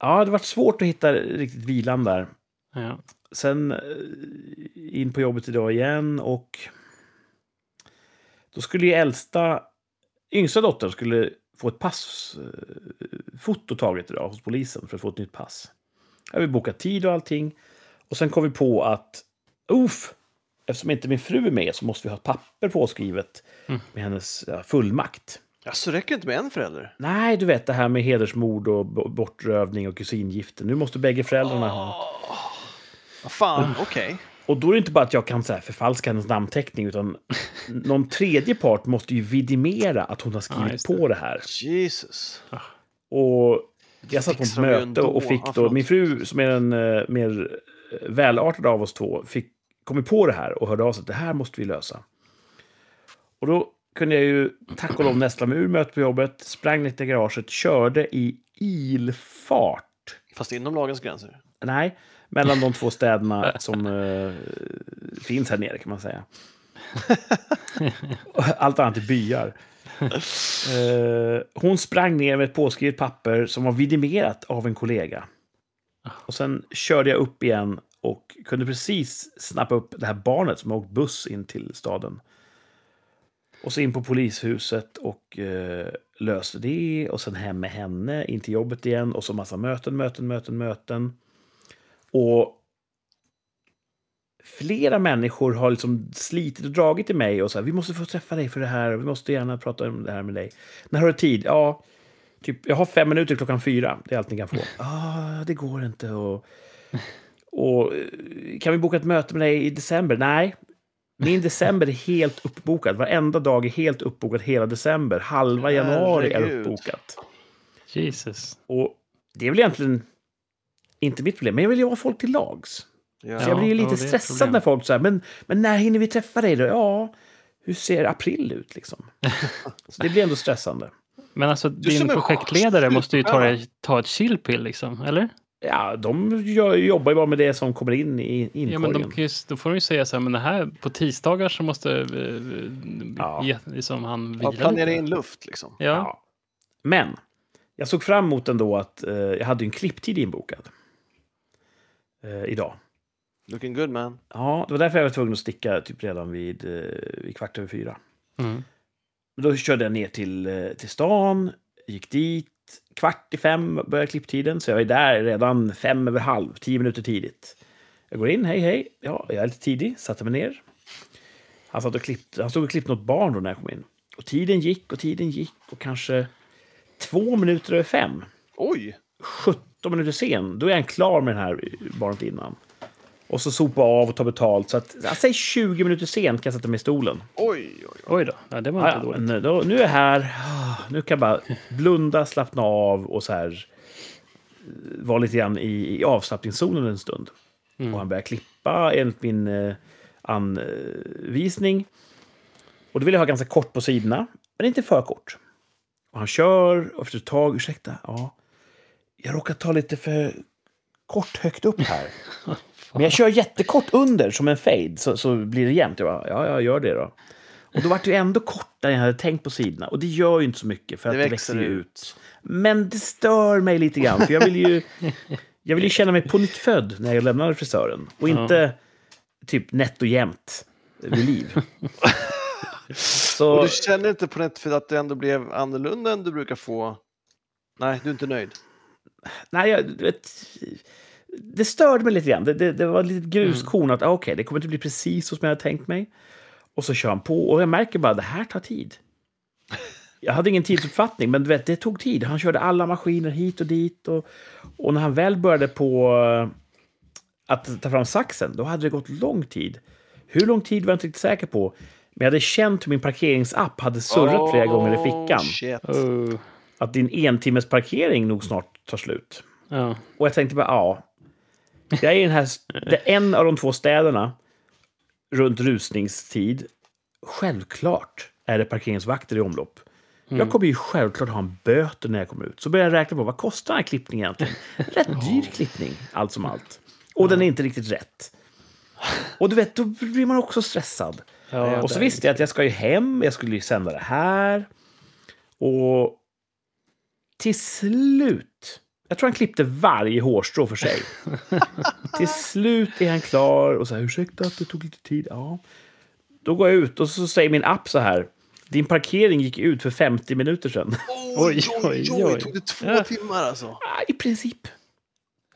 ja, det var svårt att hitta riktigt vilan där. Ja. sen eh, in på jobbet idag igen och då skulle ju äldsta, yngsta dottern skulle få ett passfoto taget idag hos polisen för att få ett nytt pass. Jag vill boka tid och allting. Och sen kom vi på att, uff, eftersom inte min fru är med så måste vi ha ett papper påskrivet Mm. med hennes fullmakt. Ja, så räcker det inte med en förälder? Nej, du vet det här med hedersmord och bortrövning och kusingifte. Nu måste bägge föräldrarna ha. Vad fan, okej. Och då är det inte bara att jag kan så här, förfalska hennes namnteckning, utan någon tredje part måste ju vidimera att hon har skrivit det. på det här. Jesus. Och jag satt på ett möte och fick Ja, då, förlåt. min fru som är den eh, mer eh, välartade av oss två, fick, kom ju på det här och hörde av sig att det här måste vi lösa. Och då kunde jag ju tack och lov nästla mig ur mötet på jobbet, sprang ner till garaget, körde i ilfart. Fast inom lagens gränser. Nej, mellan de två städerna som eh, finns här nere kan man säga. Allt annat är byar. Eh, hon sprang ner med ett påskrivet papper som var vidimerat av en kollega. Och sen körde jag upp igen och kunde precis snappa upp det här barnet som har åkt buss in till staden. Och så in på polishuset och eh, löste det. Och sen hem med henne, in till jobbet igen. Och så massa möten, möten, möten, möten. Och flera människor har liksom slitit och dragit i mig och så här, vi måste få träffa dig för det här, vi måste gärna prata om det här med dig. När har du tid? Ja, typ, jag har fem minuter klockan fyra, det är allt ni kan få. Ja, ah, det går inte. Och, och eh, kan vi boka ett möte med dig i december? Nej, min december är helt uppbokad. Varenda dag är helt uppbokad hela december. Halva januari är uppbokat. Jesus. Och det är väl egentligen inte mitt problem, men jag vill ju ha folk till lags. Ja. Så jag blir ju lite ja, stressad när folk säger men, men när hinner vi träffa dig då? Ja, hur ser april ut liksom? Så det blir ändå stressande. Men alltså, Du din projektledare måste ju ta, ta ett chillpill, liksom, eller? Ja, de gör, jobbar ju bara med det som kommer in i inkorgen. Ja, men de kan ju, då får de ju säga så här, men det här på tisdagar så måste eh, Ja. ge, liksom han Ja, vila planera lite. in luft liksom. Ja. Ja. Men jag såg fram emot ändå att eh, jag hade ju en klipptid inbokad. Eh, idag. Looking good man. Ja, det var därför jag var tvungen att sticka typ redan vid, eh, vid kvart över fyra. Mm. Men Då körde jag ner till, eh, till stan, gick dit. Kvart i fem började klipptiden, så jag är där redan fem över halv, tio minuter tidigt. Jag går in, hej hej, ja, jag är lite tidig, satte mig ner. Han, satt och klippte, han stod och klippte något barn då när jag kom in. Och tiden gick och tiden gick och kanske två minuter över fem, Oj! 17 minuter sen, då är han klar med det här barnet innan. Och så sopa av och ta betalt. Så att, säger 20 minuter sent kan jag sätta mig i stolen. Oj, oj, oj. Oj då, ja, det var Ja, inte dåligt. men då, nu är jag här. Ah, Nu kan jag bara blunda, slappna av och så här eh, vara lite grann i, i avslappningszonen en stund. Mm. Och han börjar klippa enligt min eh, anvisning. Och då vill jag ha ganska kort på sidorna, men inte för kort. Och han kör och efter ett tag, ursäkta, ja, jag råkar ta lite för kort högt upp här. Men jag kör jättekort under som en fade så, så blir det jämnt. Jag bara, ja, jag gör det då. Och då var det ju ändå kortare än jag hade tänkt på sidorna. Och det gör ju inte så mycket för att Det det, växer ju ut. Men det stör mig lite grann. För jag vill ju, jag vill ju känna mig på nytt född när jag lämnar frisören. Och Ja. inte typ nätt och jämnt vid liv. Och Så, du känner inte på något för att det ändå blev annorlunda än du brukar få? Nej, du är inte nöjd? nej, jag, du vet, det störde mig lite grann. Det, det, det var ett litet gruskorn att ah, okej, det kommer inte bli precis så som jag hade tänkt mig. Och så kör han på och jag märker bara det här tar tid. Jag hade ingen tidsuppfattning, men vet, det tog tid. Han körde alla maskiner hit och dit. Och, och när han väl började på eh, att ta fram saxen, då hade det gått lång tid. Hur lång tid var jag inte riktigt säker på. Men jag hade känt hur min parkeringsapp hade surrat flera gånger i fickan. Oh, Shit. Oh, Att din en timmes parkering nog snart tar slut. ja. Och jag tänkte bara, ja. Jag är i den här, en av de två städerna runt rusningstid. Självklart är det parkeringsvakter i omlopp. Jag kommer ju självklart ha en böter när jag kommer ut. Så börjar jag räkna på vad kostar den här klippningen egentligen? Rätt dyr klippning, allt som allt. Och den är inte riktigt rätt. Och du vet, då blir man också stressad. ja och så visste jag att jag ska ju hem, jag skulle ju sända det här. Och till slut Jag tror han klippte varje hårstrå för sig. Till slut är han klar och så här, ursäkta att det tog lite tid. Ja. Då går jag ut och så säger min app så här. Din parkering gick ut för 50 minuter sedan. Oj, Oj, oj, oj. Tog det två Ja. timmar alltså? Ja, I princip.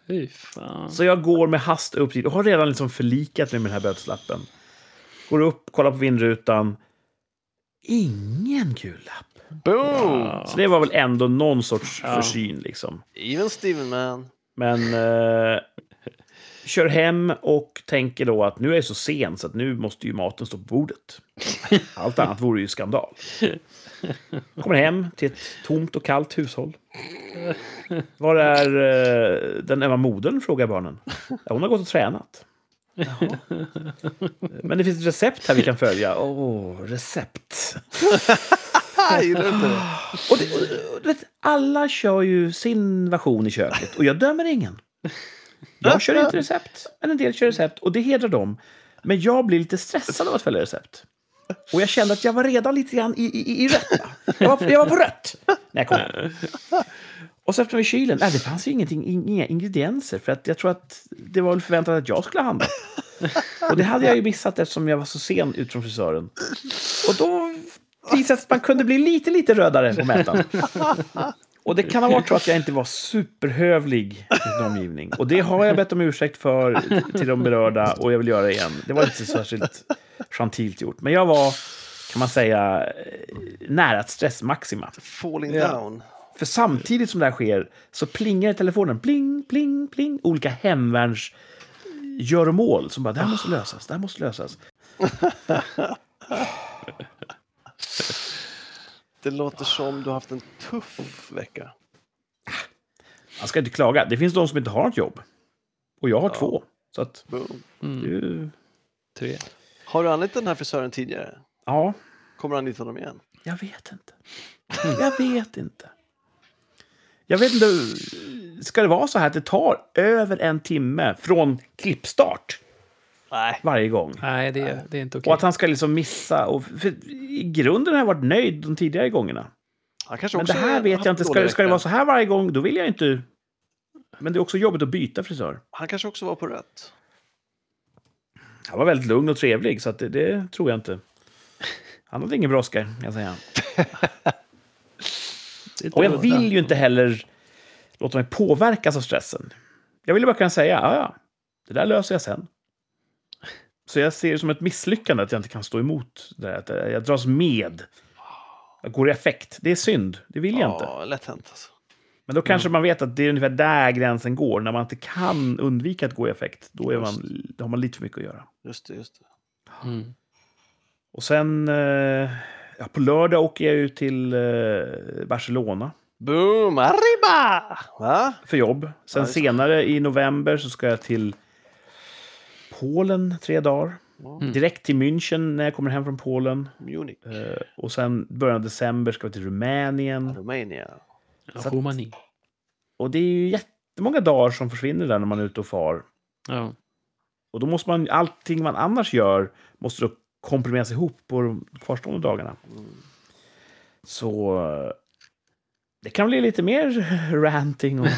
Fy fan. Så jag går med hast upp dit och har redan liksom förlikat mig med den här böteslappen. Går upp, kollar på vindrutan. Ingen gul Boom! Så det var väl ändå någon sorts Ja. försyn liksom. Even Steven man. Men eh, kör hem och tänker då att nu är jag så sen så att nu måste ju maten stå på bordet. Allt annat vore ju skandal. Kommer hem till ett tomt och kallt hushåll. Var är eh, den ömma modern? frågar barnen. Ja, hon har gått och tränat. Jaha. Men det finns ett recept här vi kan följa. Åh, recept. Jag gillar inte det. Och, det, och, och, vet, alla kör ju sin version i köket och jag dömer ingen. Jag kör inte recept, men en del kör recept och det hedrar dem. Men jag blir lite stressad av att följa recept. Och jag kände att jag var redan lite grann i, i, i rött. Jag var, jag var på rött när jag kom hem. Och så öppnade vi kylen. Nej, det fanns ju ingenting, inga ingredienser. För att jag tror att det var väl förväntat att jag skulle handla. Och det hade jag ju missat eftersom jag var så sen ut från frisören. Och då visade att man kunde bli lite, lite rödare på mätaren. Och det kan ha varit så att jag inte var superhövlig i min omgivning. Och det har jag bett om ursäkt för till de berörda och jag vill göra det igen. Det var inte särskilt gentilt gjort. Men jag var, kan man säga, eh, nära ett stressmaxima. Falling down. För samtidigt som det här sker så plingar telefonen. Pling, pling, pling. Olika hemvärns göromål som bara, det här måste lösas, det här måste lösas. Det låter som du har haft en tuff vecka. Man ska inte klaga. Det finns de som inte har ett jobb. Och jag har Ja. två. Så att, Mm, ju- tre. Har du anlitat den här frisören tidigare? ja, Kommer du anlita honom igen? jag vet inte. Jag vet inte. Jag vet inte, ska det vara så här att det tar över en timme från klippstart Nej. varje gång? Nej, det, det är inte okej. Och att han ska liksom missa. Och för I grunden har jag varit nöjd de tidigare gångerna. Han kanske Men också det här vet jag inte. Ska, ska det vara så här varje gång, då vill jag inte... Men det är också jobbigt att byta frisör. Han kanske också var på rött. Han var väldigt lugn och trevlig, så att det, det tror jag inte. Han hade ingen brådska, jag säga. Och jag vill ju inte heller låta mig påverkas av stressen. Jag vill bara kunna säga, ja, ja, det där löser jag sen. Så jag ser det som ett misslyckande att jag inte kan stå emot det. Att jag dras med. Jag går i effekt. Det är synd. Det vill jag inte. Ja, lätt hänt alltså. Men då kanske man vet att det är ungefär där gränsen går. När man inte kan undvika att gå i effekt, då, är man, då har man lite för mycket att göra. Just det, just det. Mm. Och sen, eh, ja, på lördag åker jag ut till eh, Barcelona Boom! Arriba! Va? för jobb. Sen Ja, senare i november så ska jag till Polen tre dagar. Mm. Direkt till München när jag kommer hem från Polen. Munich. Eh, och sen början av december ska vi till Rumänien. Rumänien. Ja, Romani. Och det är ju jättemånga dagar som försvinner där när man är ute och far. Ja. Och då måste man, allting man annars gör måste då komprimeras ihop på de kvarstående dagarna. Mm. Så eh, det kan bli lite mer ranting och...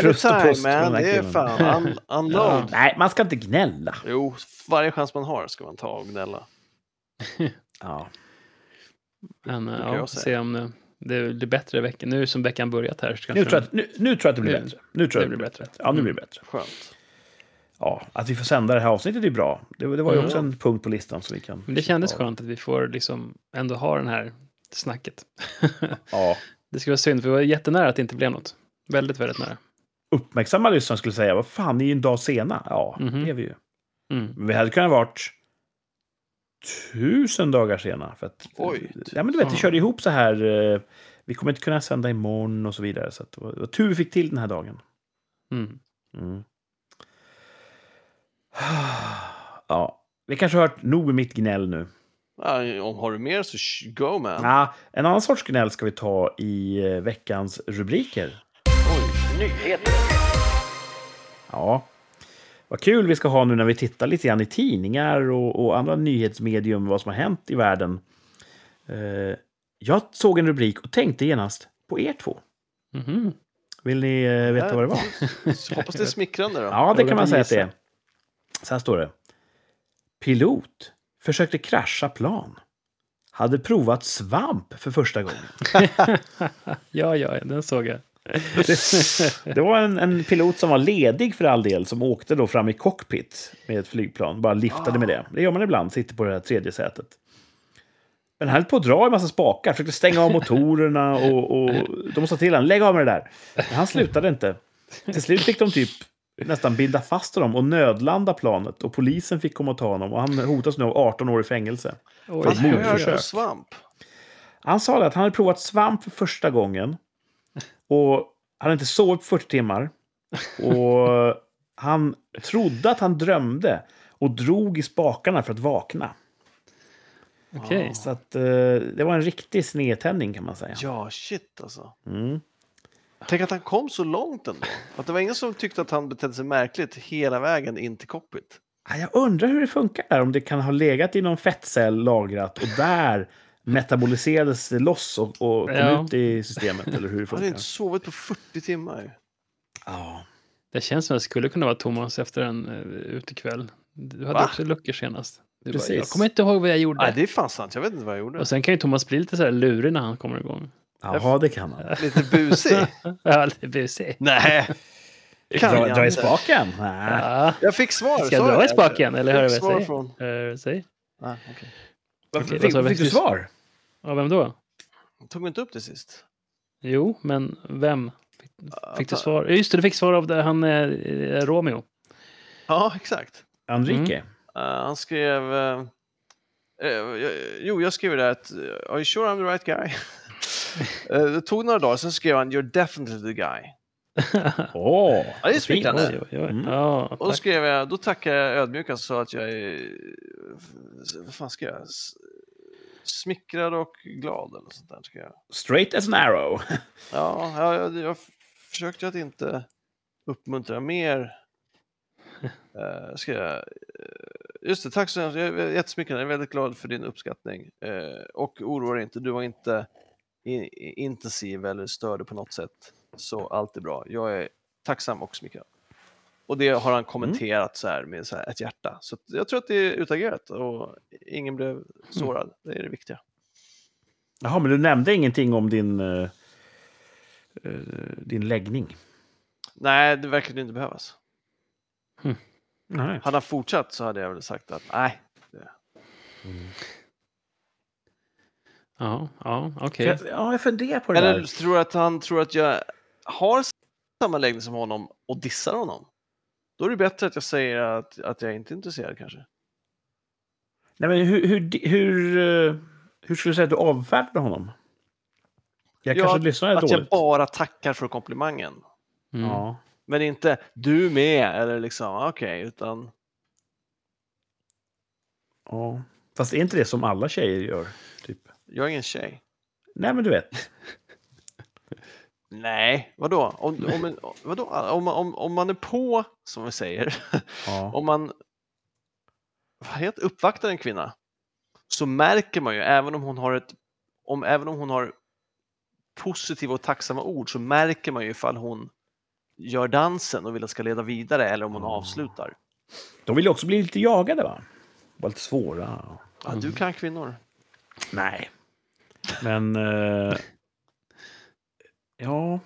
Frust och pust man, det är fan un unload. Nej, man ska inte gnälla. Jo, varje chans man har ska man ta och gnälla. Ja. Men eh, kan ja, jag säga. se om det, det blir bättre i veckan. Nu som veckan börjat här. Så Nu, tror jag, att- nu, nu tror jag att det blir Nu- bättre. Nu tror jag det blir blir bättre. Ja, nu blir det bättre. Skönt. Ja, att vi får sända det här avsnittet är bra. Det, det var ju Mm. också en punkt på listan som vi kan... Men det kändes ja. skönt att vi får liksom ändå ha den här snacket. Ja. det skulle vara synd, för vi var jättenära att det inte blev något. Väldigt, väldigt nära. Uppmärksamma lyssnare skulle säga, vad fan, ni är ju en dag sena. Ja, Mhm. det är vi ju. Mm. Men vi hade kunnat varit tusen dagar sena. För att, Oj. Ja, men du vet, det körde ihop så här. eh, Vi kommer inte kunna sända imorgon och så vidare. Så att det, var, tur vi fick till den här dagen. Mm. Mm. Ja, vi kanske har hört nog mitt gnäll nu. Om har du mer så go man. Ja, en annan sorts gnäll ska vi ta i eh, veckans rubriker. Oj, nyheter. Ja, vad kul vi ska ha nu när vi tittar lite grann i tidningar och, och andra nyhetsmedium vad som har hänt i världen. Eh, jag såg en rubrik och tänkte genast på er två. Mhm. Vill ni eh, veta vad det var? Hoppas det är smickrande då. Ja, det Jag kan man säga att det är. Så här står det. Pilot försökte krascha plan. Hade provat svamp för första gången. Ja, ja, den såg jag. Det var en, en pilot som var ledig för all del, som åkte då fram i cockpit med ett flygplan. Bara liftade med det. Det gör man ibland, sitter på det här tredje sätet. Men han höll på att dra i massa spakar, försökte stänga av motorerna och, och de sa till honom, lägg av med det där. Men han slutade inte. Till slut fick de typ nästan binda fast honom och nödlanda planet. Och polisen fick komma och ta honom. Och han hotas nu av 18 år i fängelse. Oj, För mordförsök. på svamp. Han sa det att han hade provat svamp för första gången. Och han hade inte sovit på 40 timmar. Och han trodde att han drömde. Och drog i spakarna för att vakna. Okej. Så att, eh, det var en riktig snedtändning kan man säga. Ja, shit alltså. Mm. Tänk att han kom så långt ändå. Att det var ingen som tyckte att han betedde sig märkligt hela vägen in till cockpit. Ja, Jag undrar hur det funkar där. Om det kan ha legat i någon fettcell lagrat och där metaboliserades det loss och, och kom Ja. ut i systemet. Eller hur det Han hade funkar. inte sovit på 40 timmar. Ja. Det känns som att det skulle kunna vara Thomas efter en uh, utekväll. Du hade Va? också luckor senast. Du bara, Precis. jag kommer inte ihåg vad jag gjorde. Nej, det är fan sant. Jag vet inte vad jag gjorde. Och sen kan ju Thomas bli lite så här lurig när han kommer igång. Jaha, det kan han. Lite busig. Ja, lite busig. Nej. Kan Dra, dra i spaken? Nej. Ja. Jag fick svar. Ska jag dra i spaken eller hör du vad jag från... Hör du vad jag säger? Nej, okej. Varför Okej, fick, fick du svar? Ja, vem då? Tog vi inte upp det sist? Jo, men vem? Fick, fick du svar? Just det, du fick svar av det, han eh, Romeo. Ja, exakt. Enrique? Uh, han skrev... Uh, jo, jag skrev det att... Uh, Are you sure I'm the right guy? Uh, det tog några dagar, sen skrev han You're definitely the guy. Åh, Ja, det är smickrande. Oj, oj, oj. Mm. Ja, Och då skrev jag, då tackade jag ödmjukast och sa att jag är... Vad fan skrev jag? Smickrad och glad eller sånt där. Ska jag. Straight as an arrow. Ja, jag, jag, jag försökte att inte uppmuntra mer. Uh, ska jag, eh, just det, tack så hemskt. Jag är jättesmickrad. Jag är väldigt glad för din uppskattning. Eh, och oroa dig inte, du var inte intensiv eller störde på något sätt. Så allt är bra. Jag är tacksam och smickrad. Och det har han kommenterat så här med så här ett hjärta. Så jag tror att det är utagerat och ingen blev sårad. Det är det viktiga. Jaha, men du nämnde ingenting om din, eh, din läggning? Nej, det verkar inte behövas. Nej. Hade han fortsatt så hade jag väl sagt att nej. Ja, ja okej. Jag, ja, jag funderar på det Eller där. tror du att han tror att jag har samma läggning som honom och dissar honom? Då är det bättre att jag säger att, att jag inte är intresserad kanske. Nej, men hur, hur, hur, eh, hur skulle du säga att du avfärdade honom? Jag Ja, kanske lyssnade Att dåligt. jag bara tackar för komplimangen. Mm. Ja. Men inte du med eller liksom okej, utan ja. Fast är inte det som alla tjejer gör? Typ. Jag är ingen tjej. Nej, men du vet. Nej, vadå? Om, om, en- vadå? Om, om, om man är på, som vi säger, Ja. om man vad heter, uppvaktar en kvinna så märker man ju, även om hon har ett om, även om hon har positiva och tacksamma ord så märker man ju ifall hon gör dansen och vill att ska leda vidare eller om hon Ja. avslutar. De vill ju också bli lite jagade, va? Var lite svåra. Ja, du kan kvinnor. Nej. Men... eh, ja.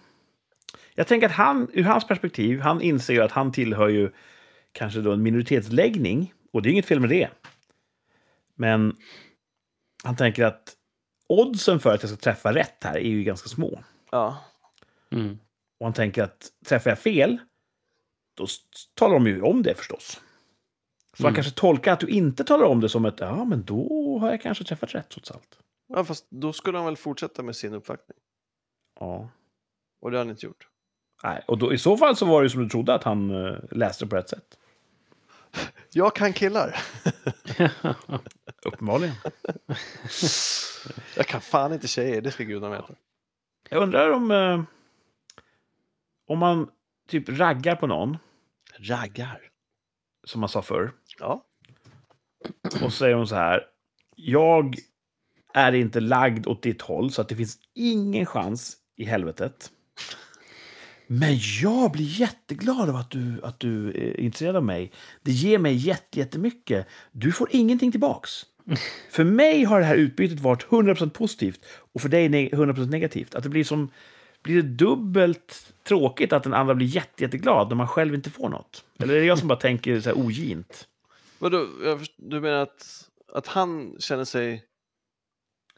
Jag tänker att han, ur hans perspektiv, han inser ju att han tillhör ju kanske då en minoritetsläggning. Och det är inget fel med det. Men han tänker att oddsen för att jag ska träffa rätt här är ju ganska små. Ja. Mm. Och han tänker att träffar jag fel, då talar de ju om det förstås. Så han Mm. kanske tolkar att du inte talar om det som ett, ja men då har jag kanske träffat rätt trots allt. Ja, fast då skulle han väl fortsätta med sin uppvaktning. Ja. Och det har han inte gjort. Nej, och då, i så fall så var det som du trodde att han uh, läste på rätt sätt. Jag kan killar. Uppenbarligen. Jag kan fan inte tjejer, det ska gudarna veta. Jag undrar om... eh, om man typ raggar på någon, Raggar. som man sa förr, Ja. och så säger hon så här. Jag är inte lagd åt ditt håll, så att det finns ingen chans i helvetet. Men jag blir jätteglad av att du, att du är intresserad av mig. Det ger mig jätte, jättemycket. Du får ingenting tillbaks. För mig har det här utbytet varit 100% positivt och för dig ne- 100% negativt. Att det blir som blir det dubbelt tråkigt att den andra blir jätte, jätteglad när man själv inte får något. Eller är det jag som bara tänker så här ogint? Vadå, du menar att, att han känner sig...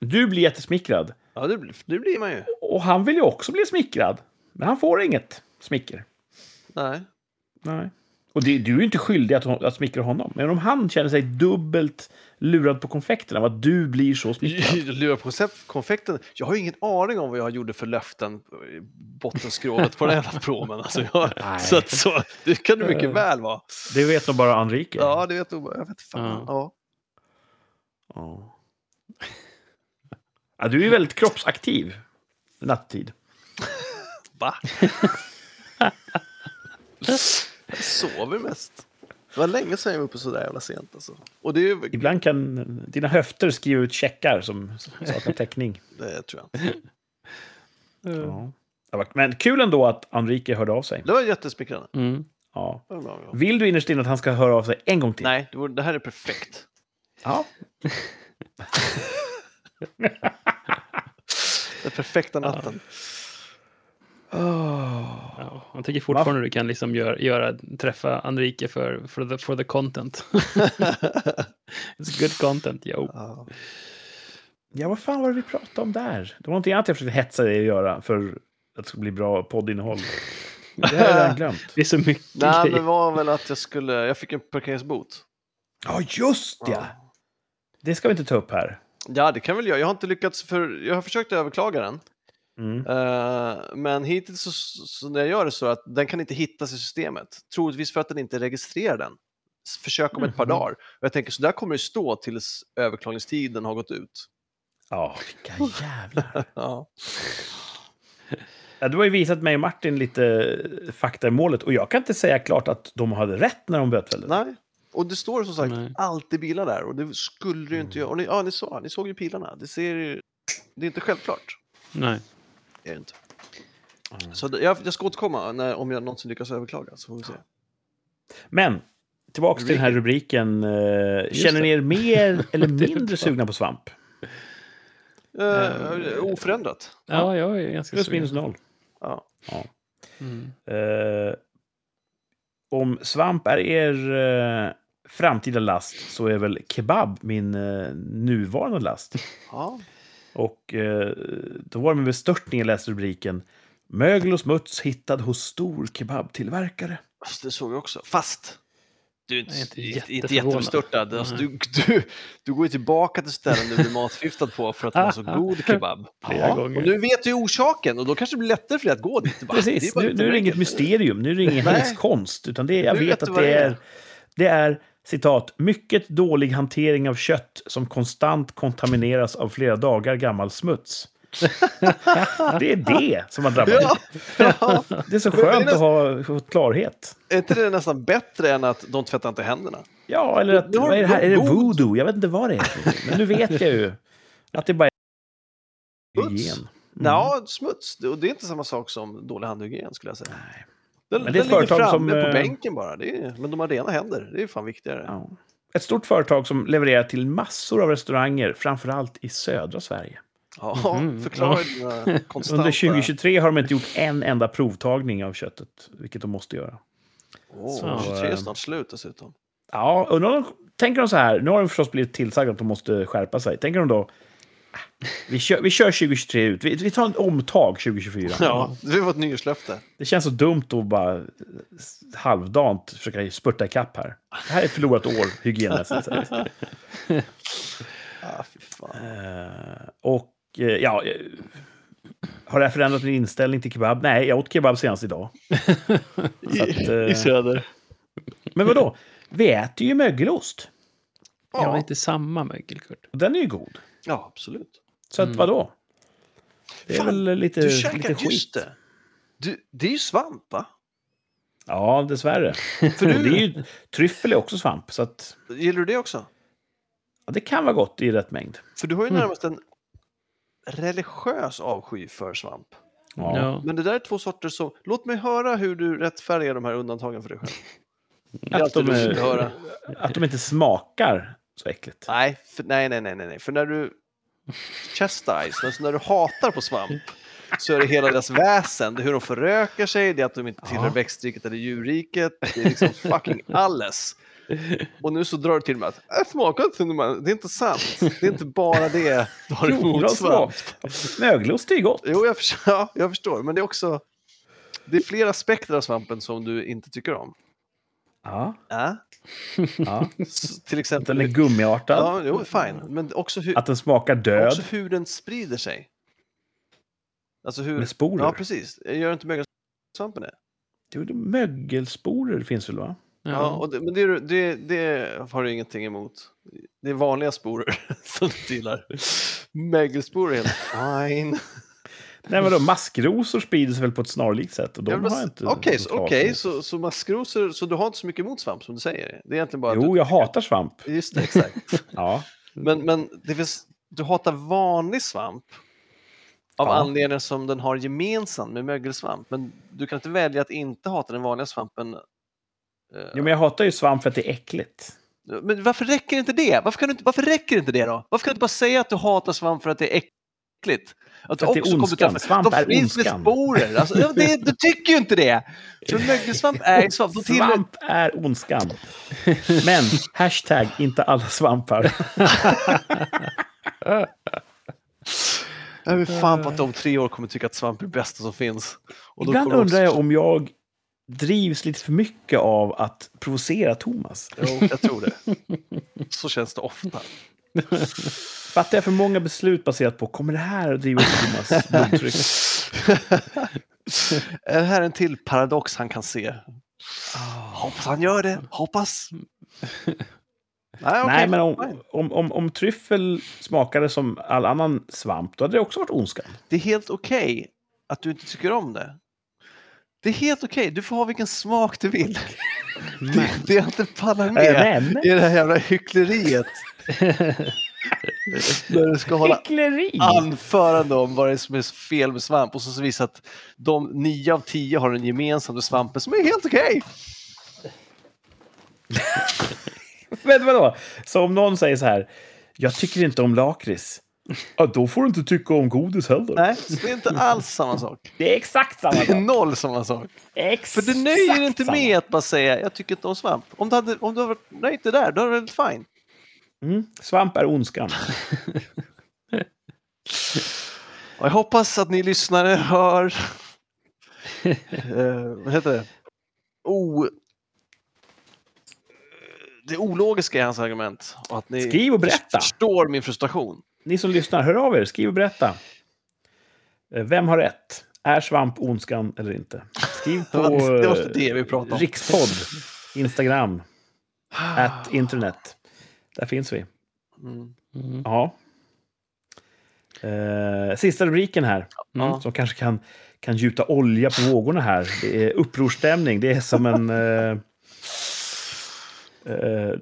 Du blir jättesmickrad Ja, det, blir- det blir man ju. och han vill ju också bli smickrad. Men han får inget smicker. Nej. Nej. Och det, du är ju inte skyldig att, att smickra honom. Men om han känner sig dubbelt lurad på konfekten av att du blir så smickrad. Lura på konfekten. Jag har ju ingen aning om vad jag gjorde för löften i bottenskrovet på den jävla promen. Alltså jag, så, att, så, det kan det mycket väl vara. Det vet nog bara Enrique. Ja, det vet nog. Jag vet fan. Ja. Ja. Ja. Ja, du är väldigt kroppsaktiv nattetid. Va? jag sover mest. Det var länge sedan jag var uppe så där jävla sent. Alltså. Och det, är Ibland kan dina höfter skriva ut checkar som saknar täckning. det tror jag inte. Ja. Men kul ändå att Enrique hörde av sig. Det var jättesmickrande. Mm. Ja. Vill du innerst inne att han ska höra av sig en gång till? Nej, det här är perfekt. Ja. Den perfekta natten. Ja, han tycker fortfarande du kan liksom göra, göra, träffa Enrique för, för, the, for the content. It's good content, yo. Ja. Ja, vad fan var det vi pratade om där? Det var någonting annat jag försökte hetsa dig att göra för att det skulle bli bra poddinnehåll. Det har jag redan glömt. Det är så mycket Nej, grejer. det var väl att jag skulle... Jag fick en parkeringsbot. Ja, just ja! Det ska vi inte ta upp här. Ja, det kan väl jag. Jag har inte lyckats för... Jag har försökt överklaga den. Mm. Eh, men hittills så, så när jag gör det så att den kan inte hittas i systemet. Troligtvis för att den inte registrerar den. Försök om ett par Mhm. dagar. Och jag tänker så där kommer det stå tills överklagningstiden har gått ut. Ja, vilka jävlar. Ja. Ja, du har ju visat mig och Martin lite fakta i målet och jag kan inte säga klart att de hade rätt när de bötfällde. Nej. Och det står som sagt Nej. alltid bilar där och det skulle det ju inte göra. Och ni, ja, ni, såg, ni såg ju pilarna. Det, ser det är inte självklart. Nej. Det är det inte. Mm. Så jag, jag ska återkomma när, om jag någonsin lyckas överklaga. Så får vi se. Men, tillbaks till den här rubriken. eh, känner ni er mer eller mindre sugna på svamp? Uh, oförändrat. Ja, jag är ganska Plus sugen. minus noll. Ja. Mm. Eh, om svamp är er framtida last så är väl kebab min eh, nuvarande last. Ja. Och eh, då var det med bestörtning jag läste rubriken. Mögel och smuts hittad hos stor kebabtillverkare. Alltså, det såg jag också. Fast du är inte, Jag är inte jättebestörtad. Alltså, du, du, du går ju tillbaka till ställen du blir matförgiftad på för att det var så god kebab. Ja. Och nu vet du ju orsaken och då kanske det blir lättare för dig att gå dit. Bara, Precis, nu, nu är det inget mysterium, nu är det ingen häxkonst. Utan det, jag vet vet att det är, det är, citat, mycket dålig hantering av kött som konstant kontamineras av flera dagar gammal smuts. det är det som har drabbat Ja, ja. Det är så det är skönt att nästan- ha klarhet. Är inte det nästan bättre än att de tvättar inte händerna? Ja, eller att, Du har vad är det här? Är det voodoo? Jag vet inte vad det är. Men nu vet jag ju att det bara är Smuts. hygien. Mm. Ja, smuts. Det, och det är inte samma sak som dålig handhygien skulle jag säga. Nej. Den, Men det är den ett ligger företag framme som, på eh, bänken bara. Det är, men de har rena händer. Det är fan viktigare. Ja. Ett stort företag som levererar till massor av restauranger, framförallt i södra Sverige. Ja, Mhm. förklara Ja. Under 2023 har de inte gjort en enda provtagning av köttet, vilket de måste göra. Åh, Så, 23 är eh, snart slut dessutom. Ja, undrar om de, tänker de så här, nu har de förstås blivit tillsagda att de måste skärpa sig. Tänker de då, "Ah, vi kör, vi kör 2023 ut, vi, vi tar en omtag 2024. Ja, det var ett nyårslöfte. Det känns så dumt att bara halvdant försöka spurta ikapp här. Det här är ett förlorat år hygienmässigt. sett. Ah. Eh, och eh, ja, eh, har det här förändrat min inställning till kebab? Nej, jag åt kebab senast idag. Så att, eh, I söder. men vadå? Vi äter ju mögelost. Ja, Ja, inte samma mögel, Kurt. Och den är ju god. Ja absolut. Så att Mm. vadå? Det är Fan, väl lite, Du lite käkar, skit. just det. Du, det är ju svamp, va? Ja, dessvärre. För Och det är du, ju, tryffel är också svamp, så att gillar du det också? ja, det kan vara gott i rätt mängd. För du har ju Mm. närmast en religiös avsky för svamp. Ja. Ja. Men det där är två sorter som... Låt mig höra hur du rättfärdigar de här undantagen för dig själv. Att, de är, att de inte smakar så äckligt. Nej, för, nej, nej, nej, nej, nej. För när du chastise, alltså när du hatar på svamp, så är det hela deras väsen. Det är hur de förökar sig, det är att de inte tillhör Ja. växtriket eller djurriket. Det är liksom fucking alles. Och nu så drar du till med att jag smakar inte som de här." Det är inte sant. Det är inte bara det du har emot svamp. Mögelost är gott. Jo, jag förstår, ja, jag förstår. Men det är också... Det är flera aspekter av svampen som du inte tycker om. Ja, Ja? ja. Till exempel... Den är gummiartad. Ja, jo, fine. Men också hur, Att den smakar död också hur den sprider sig. Alltså hur... med sporer. Ja, precis. Gör inte mögelsvampen det? Jo, det- Mögelsporer finns väl va? Ja, och det, men det, det, det har du ingenting emot. Det är vanliga sporer som du gillar. Mögelsporer är helt fine. Nej, vadå? Maskrosor sprider sig väl på ett snarlikt sätt? Och de Ja, men har inte Okej, okej, emot. så, så maskrosor, så du har inte så mycket emot svamp som du säger? Det är egentligen bara Jo, jag hatar svamp. du, Just det, exakt. Ja. Men, men det finns, du hatar vanlig svamp av Ja. anledningar som den har gemensamt med mögelsvamp. Men du kan inte välja att inte hata den vanliga svampen. eh, Jo, men jag hatar ju svamp för att det är äckligt. Men varför räcker inte det? Varför, kan du inte, varför räcker inte det då? Varför kan du inte bara säga att du hatar svamp för att det är äckligt? Att För att det är ondskan. Svamp är finns med ondskan. sporer. Alltså, det, du tycker ju inte det! För mögelsvamp är svamp. De tillhör- Svamp är ondskan. Men, hashtag inte alla svampar. Jag vill fan på att de tre år kommer tycka att svamp är det bästa som finns. Ibland undrar jag om jag drivs lite för mycket av att provocera Thomas. Jo, jag tror det. Så känns det ofta. Fattar jag för många beslut baserat på kommer det här att driva upp Thomas blodtryck? är det här en till paradox han kan se? Hoppas han gör det. Hoppas. Nej, okej, Nej, men om, om, om, om tryffel smakade som all annan svamp, då hade det också varit ondskan. Det är helt okej att du inte tycker om det. Det är helt okej. Du får ha vilken smak du vill. Det, det jag inte pallar med är det här jävla hyckleriet. När du ska hålla hyckleri! anförande om vad det är som är fel med svamp och så, så visar att de nio av tio har en gemensam med svampen som är helt okej. Men vadå? Så om någon säger så här, jag tycker inte om lakrits. Ja, då får du inte tycka om godis heller. Nej, det är inte alls samma sak. Det är exakt samma Det är sak. noll samma sak. För Exakt du nöjer dig inte samma. med att bara säga jag tycker inte om svamp. Om du hade, om du hade varit nöjd det där, då är det väl fine. Mm. Svamp är ondskan. Jag hoppas att ni lyssnare hör... eh, vad heter det? O... Det ologiska i hans argument. Och att ni Skriv och berätta. förstår min frustration. Ni som lyssnar, hör av er. Skriv och berätta. Eh, Vem har rätt? Är svamp ondskan eller inte? Skriv på Det var det vi pratade om. Rikspodd, Instagram, at internet. Där finns vi. Mm. Mm. Ja. Eh, sista rubriken här, Ja. som kanske kan, kan gjuta olja på vågorna här. Det är upprorstämning. Det är som en... Eh, eh,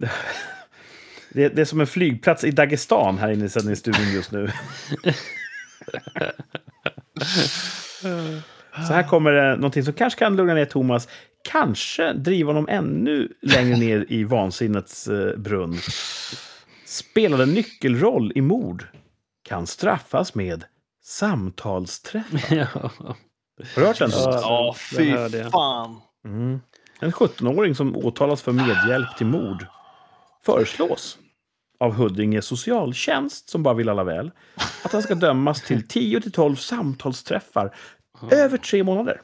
det, är, det är som en flygplats i Dagestan här inne i sändningsstudion just nu. Så här kommer det någonting som kanske kan lugna ner Thomas. Kanske driva honom ännu längre ner i vansinnets eh, brunn. Spelade nyckelroll i mord. Kan straffas med samtalsträffar. Ja. Har du hört den? Ja. Fy fan. Mm. En 17-åring som åtalas för medhjälp till mord föreslås av Huddinge socialtjänst, som bara vill alla väl, att han ska dömas till 10-12 samtalsträffar över tre månader.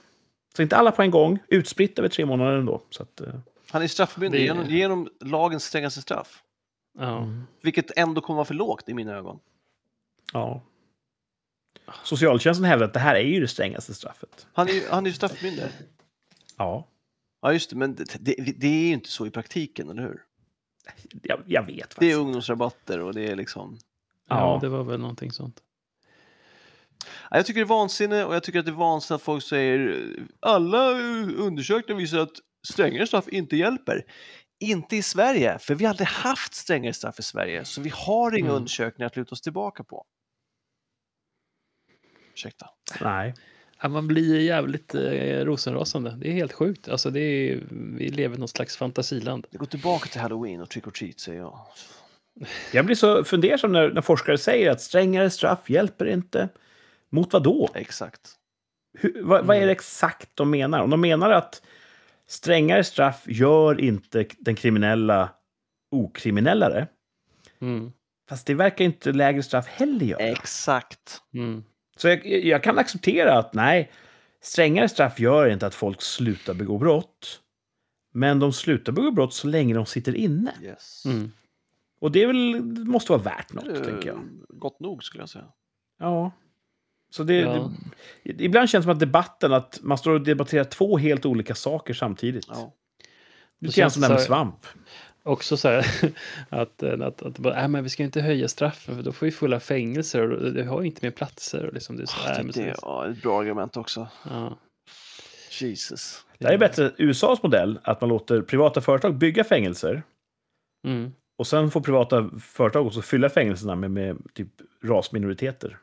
Så inte alla på en gång, utspritt över tre månader ändå. Så att, eh, Han är straffmyndig Det- genom, genom lagens strängaste straff. Ja. Vilket ändå kommer vara för lågt i mina ögon. ja. Socialtjänsten hävdar att det här är ju det strängaste straffet. Han är ju, han är ju straffmyndig. Ja, Ja, just det, men det, det, det är ju inte så i praktiken, eller hur? jag, jag vet. Det är faktiskt. ungdomsrabatter och det är liksom... ja, Ja. det var väl någonting sånt. Ja, Jag tycker det är vansinne och jag tycker att det är vansinne att folk säger alla undersökningar visar att strängare straff inte hjälper. Inte i Sverige, för vi har aldrig haft strängare straff i Sverige, så vi har inga Mm. undersökningar att luta oss tillbaka på. Ursäkta. Nej. Ja, man blir jävligt eh, rosenrasande. Det är helt sjukt. Alltså, det är, vi lever i något slags fantasiland. Det går tillbaka till halloween och trick or treat säger jag. Jag blir så fundersam när, när forskare säger att strängare straff hjälper inte. Mot vad då? Exakt. Hur, vad, vad är det exakt de menar? Om de menar att strängare straff gör inte den kriminella okriminellare. Mm. Fast det verkar inte lägre straff heller göra. Exakt. Mm. Så jag, jag kan acceptera att nej, strängare straff gör inte att folk slutar begå brott. Men de slutar begå brott så länge de sitter inne. Yes. Mm. Och det är väl, det måste vara värt något, tänker jag. Gott nog skulle jag säga. Ja. Så det, Ja. det, ibland känns det som att debatten, att man står och debatterar två helt olika saker samtidigt. Ja. Det Det känns som det här med svamp. Också så här att, eh, att, att bara, äh, men vi ska inte höja straffen för då får vi fulla fängelser och det har ju inte mer platser. Och liksom, det är så, äh, det, det ja, ett bra argument också. ja. Jesus. Det här är bättre USAs modell, att man låter privata företag bygga fängelser Mm. och sen får privata företag också fylla fängelserna med, med typ rasminoriteter.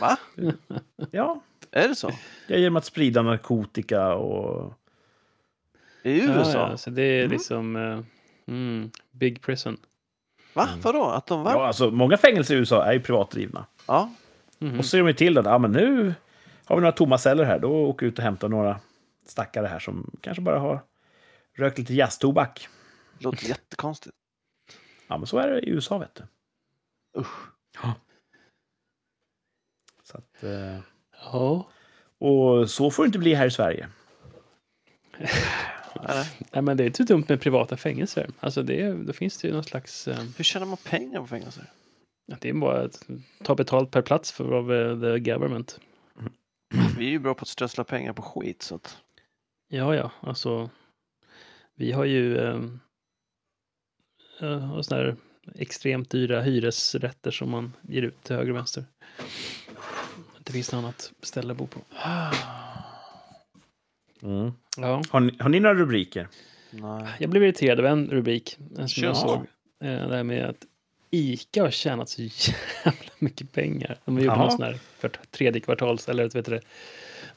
Va? Ja, Är det så? är genom att sprida narkotika och... I USA? Ja, ja, så det är Mm. liksom eh, mm, Big Prison. Va? Vadå? Att de va? Ja, alltså, många fängelser i USA är ju privatdrivna. Ja. Mhm. Och så ser de ju till att ah, men nu har vi några tomma celler här. Då åker vi ut och hämtar några stackare här som kanske bara har rökt lite jazztobak. Låter jättekonstigt. Ja, men så är det i USA, vet du. Usch. Så att, eh, Ja. och så får det inte bli här i Sverige. Nej. Men det är inte dumt med privata fängelser. Alltså det, då finns det ju någon slags... Eh, Hur tjänar man pengar på fängelser? det är bara att ta betalt per plats för av eh, the government. Vi är ju bra på att strössla pengar på skit så att... Ja, ja, alltså. Vi har ju eh, eh, såna här extremt dyra hyresrätter som man ger ut till höger och vänster. Det finns något annat ställe att bo på. Mm. Ja, Har, ni, har ni några rubriker? Nej. jag blev irriterad av en rubrik en som jag Ja. såg. Eh, det här med att Ica har tjänat så jävla mycket pengar. De har gjort Jaha. någon sån här för tredje kvartals, eller vet du det,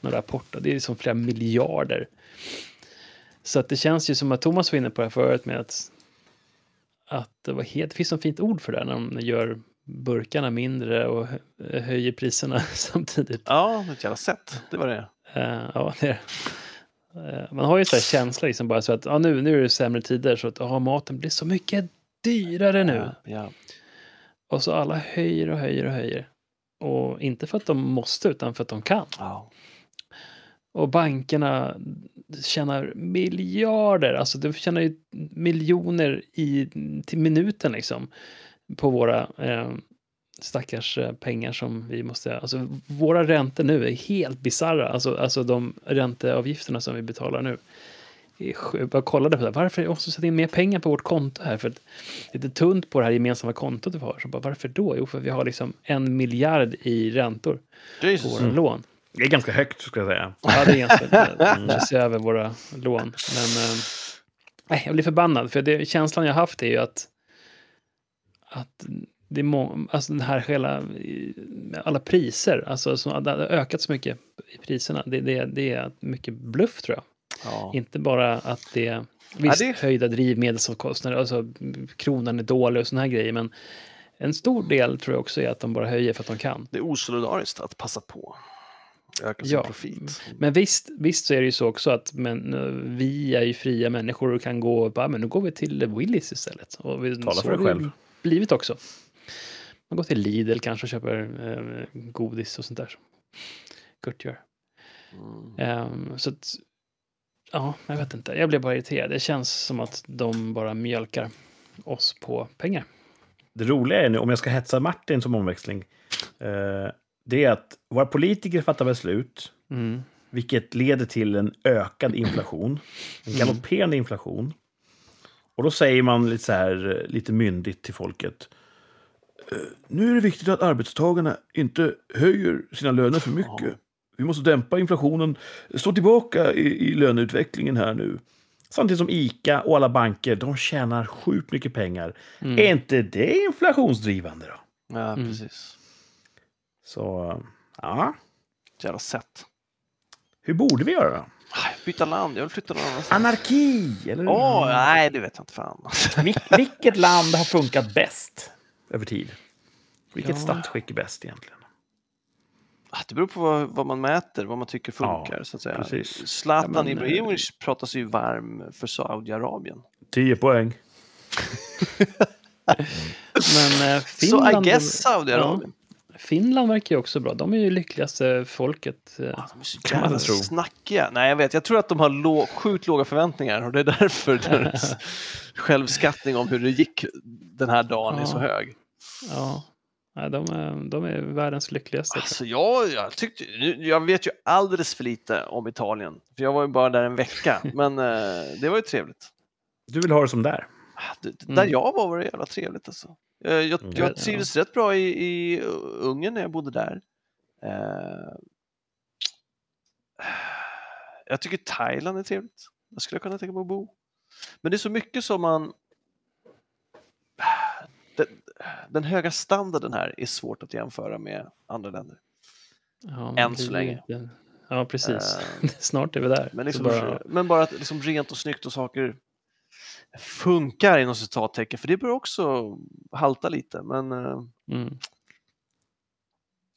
någon rapport. Det är liksom flera miljarder. Så att det känns ju som att Thomas var inne på det här förut med att, att det, var helt, det finns ett fint ord för det här, när de gör burkarna mindre och hö- höjer priserna samtidigt. Ja, ett jävla sätt. Det var det. Eh, ja, det är Eh, Man har ju så här känsla liksom bara så att ja, nu, nu är det sämre tider så att ja, maten blir så mycket dyrare nu. Ja. Och så alla höjer och höjer och höjer. Och inte för att de måste utan för att de kan. ja. Och bankerna tjänar miljarder, alltså de tjänar ju miljoner i, till minuten liksom. På våra eh, stackars eh, pengar som vi måste, alltså våra räntor nu är helt bisarra, alltså, alltså de ränteavgifterna som vi betalar nu. Jag bara kollade på det, varför jag måste sätta in mer pengar på vårt konto här? För att det är lite tunt på det här gemensamma kontot vi har. Så bara, varför då? Jo, för vi har liksom en miljard i räntor på Jesus. våra lån. Det är ganska högt, ska jag säga. Ja, det är ganska... Vi måste se över våra lån. Men eh, jag blir förbannad, för det, känslan jag haft är ju att, att det är må, alltså den här hela, alla priser, alltså som har ökat så mycket i priserna, det, det, det är mycket bluff tror jag. Ja. Inte bara att det Visst, det- höjda drivmedelskostnader, alltså kronan är dålig och såna här grejer, men en stor del tror jag också är att de bara höjer för att de kan. Det är osolidariskt att passa på. Öka sin Ja. profit. Men visst, visst så är det ju så också att men, eh, vi är ju fria människor och kan gå bara, men nu går vi till Willys istället. Och vi, Tala för dig själv. Blivit också. Man går till Lidl kanske och köper eh, godis och sånt där. som Kurt gör. Mm. Ehm, så att, ja, jag vet inte. Jag blev bara irriterad. Det känns som att de bara mjölkar oss på pengar. Det roliga är nu, om jag ska hetsa Martin som omväxling, eh, det är att våra politiker fattar beslut, Mm. vilket leder till en ökad inflation, en Mm. galopperande inflation. Och då säger man lite så här, lite myndigt till folket. "Eh, Nu är det viktigt att arbetstagarna inte höjer sina löner för mycket. Ja. Vi måste dämpa inflationen, stå tillbaka i, i löneutvecklingen här nu. Samtidigt som ICA och alla banker, de tjänar sjukt mycket pengar. Mm. Är inte det inflationsdrivande då? Ja, Mm. precis. Så, ja. Jävla sätt. Hur borde vi göra då? Byta land, jag vill flytta någon annanstans. Anarki! Eller? Åh, nej, det vet jag inte fan. Vil- vilket land har funkat bäst över tid? Vilket Ja. statsskick är bäst egentligen? Ah, Det beror på vad, vad man mäter, vad man tycker funkar. Ja, så att säga. precis. Zlatan Ja, men, Ibrahimovic pratas ju varm för Saudiarabien. 10 poäng. Men eh, Så I Finland, guess Saudiarabien. Finland verkar ju också bra. De är ju lyckligaste folket. eh. Ah, de är så Kan man jävla tro. snackiga. Nej, jag vet. Jag tror att de har lå- sjukt låga förväntningar och det är därför deras självskattning om hur det gick den här dagen är så Ja. hög. Ja, Nej, de, är, de är världens lyckligaste. Alltså jag, jag, tyckte, nu- jag vet ju alldeles för lite om Italien, för jag var ju bara där en vecka, men eh, det var ju trevligt. Du vill ha det som där? Ah, det- det- Mm. Där jag var var det jävla trevligt alltså. Eh, Jag, Mm. jag Ja. trivdes rätt bra i, i Ungern när jag bodde där. Eh, jag tycker Thailand är trevligt. Jag skulle kunna tänka mig att bo. Men det är så mycket som man... Den, den höga standarden här är svårt att jämföra med andra länder. Ja, Än det så länge. Ja, precis. Eh, Snart är vi där. Men, liksom, bara, men bara att liksom rent och snyggt och saker funkar inom citattecken, för det bör också halta lite. Men eh, mm.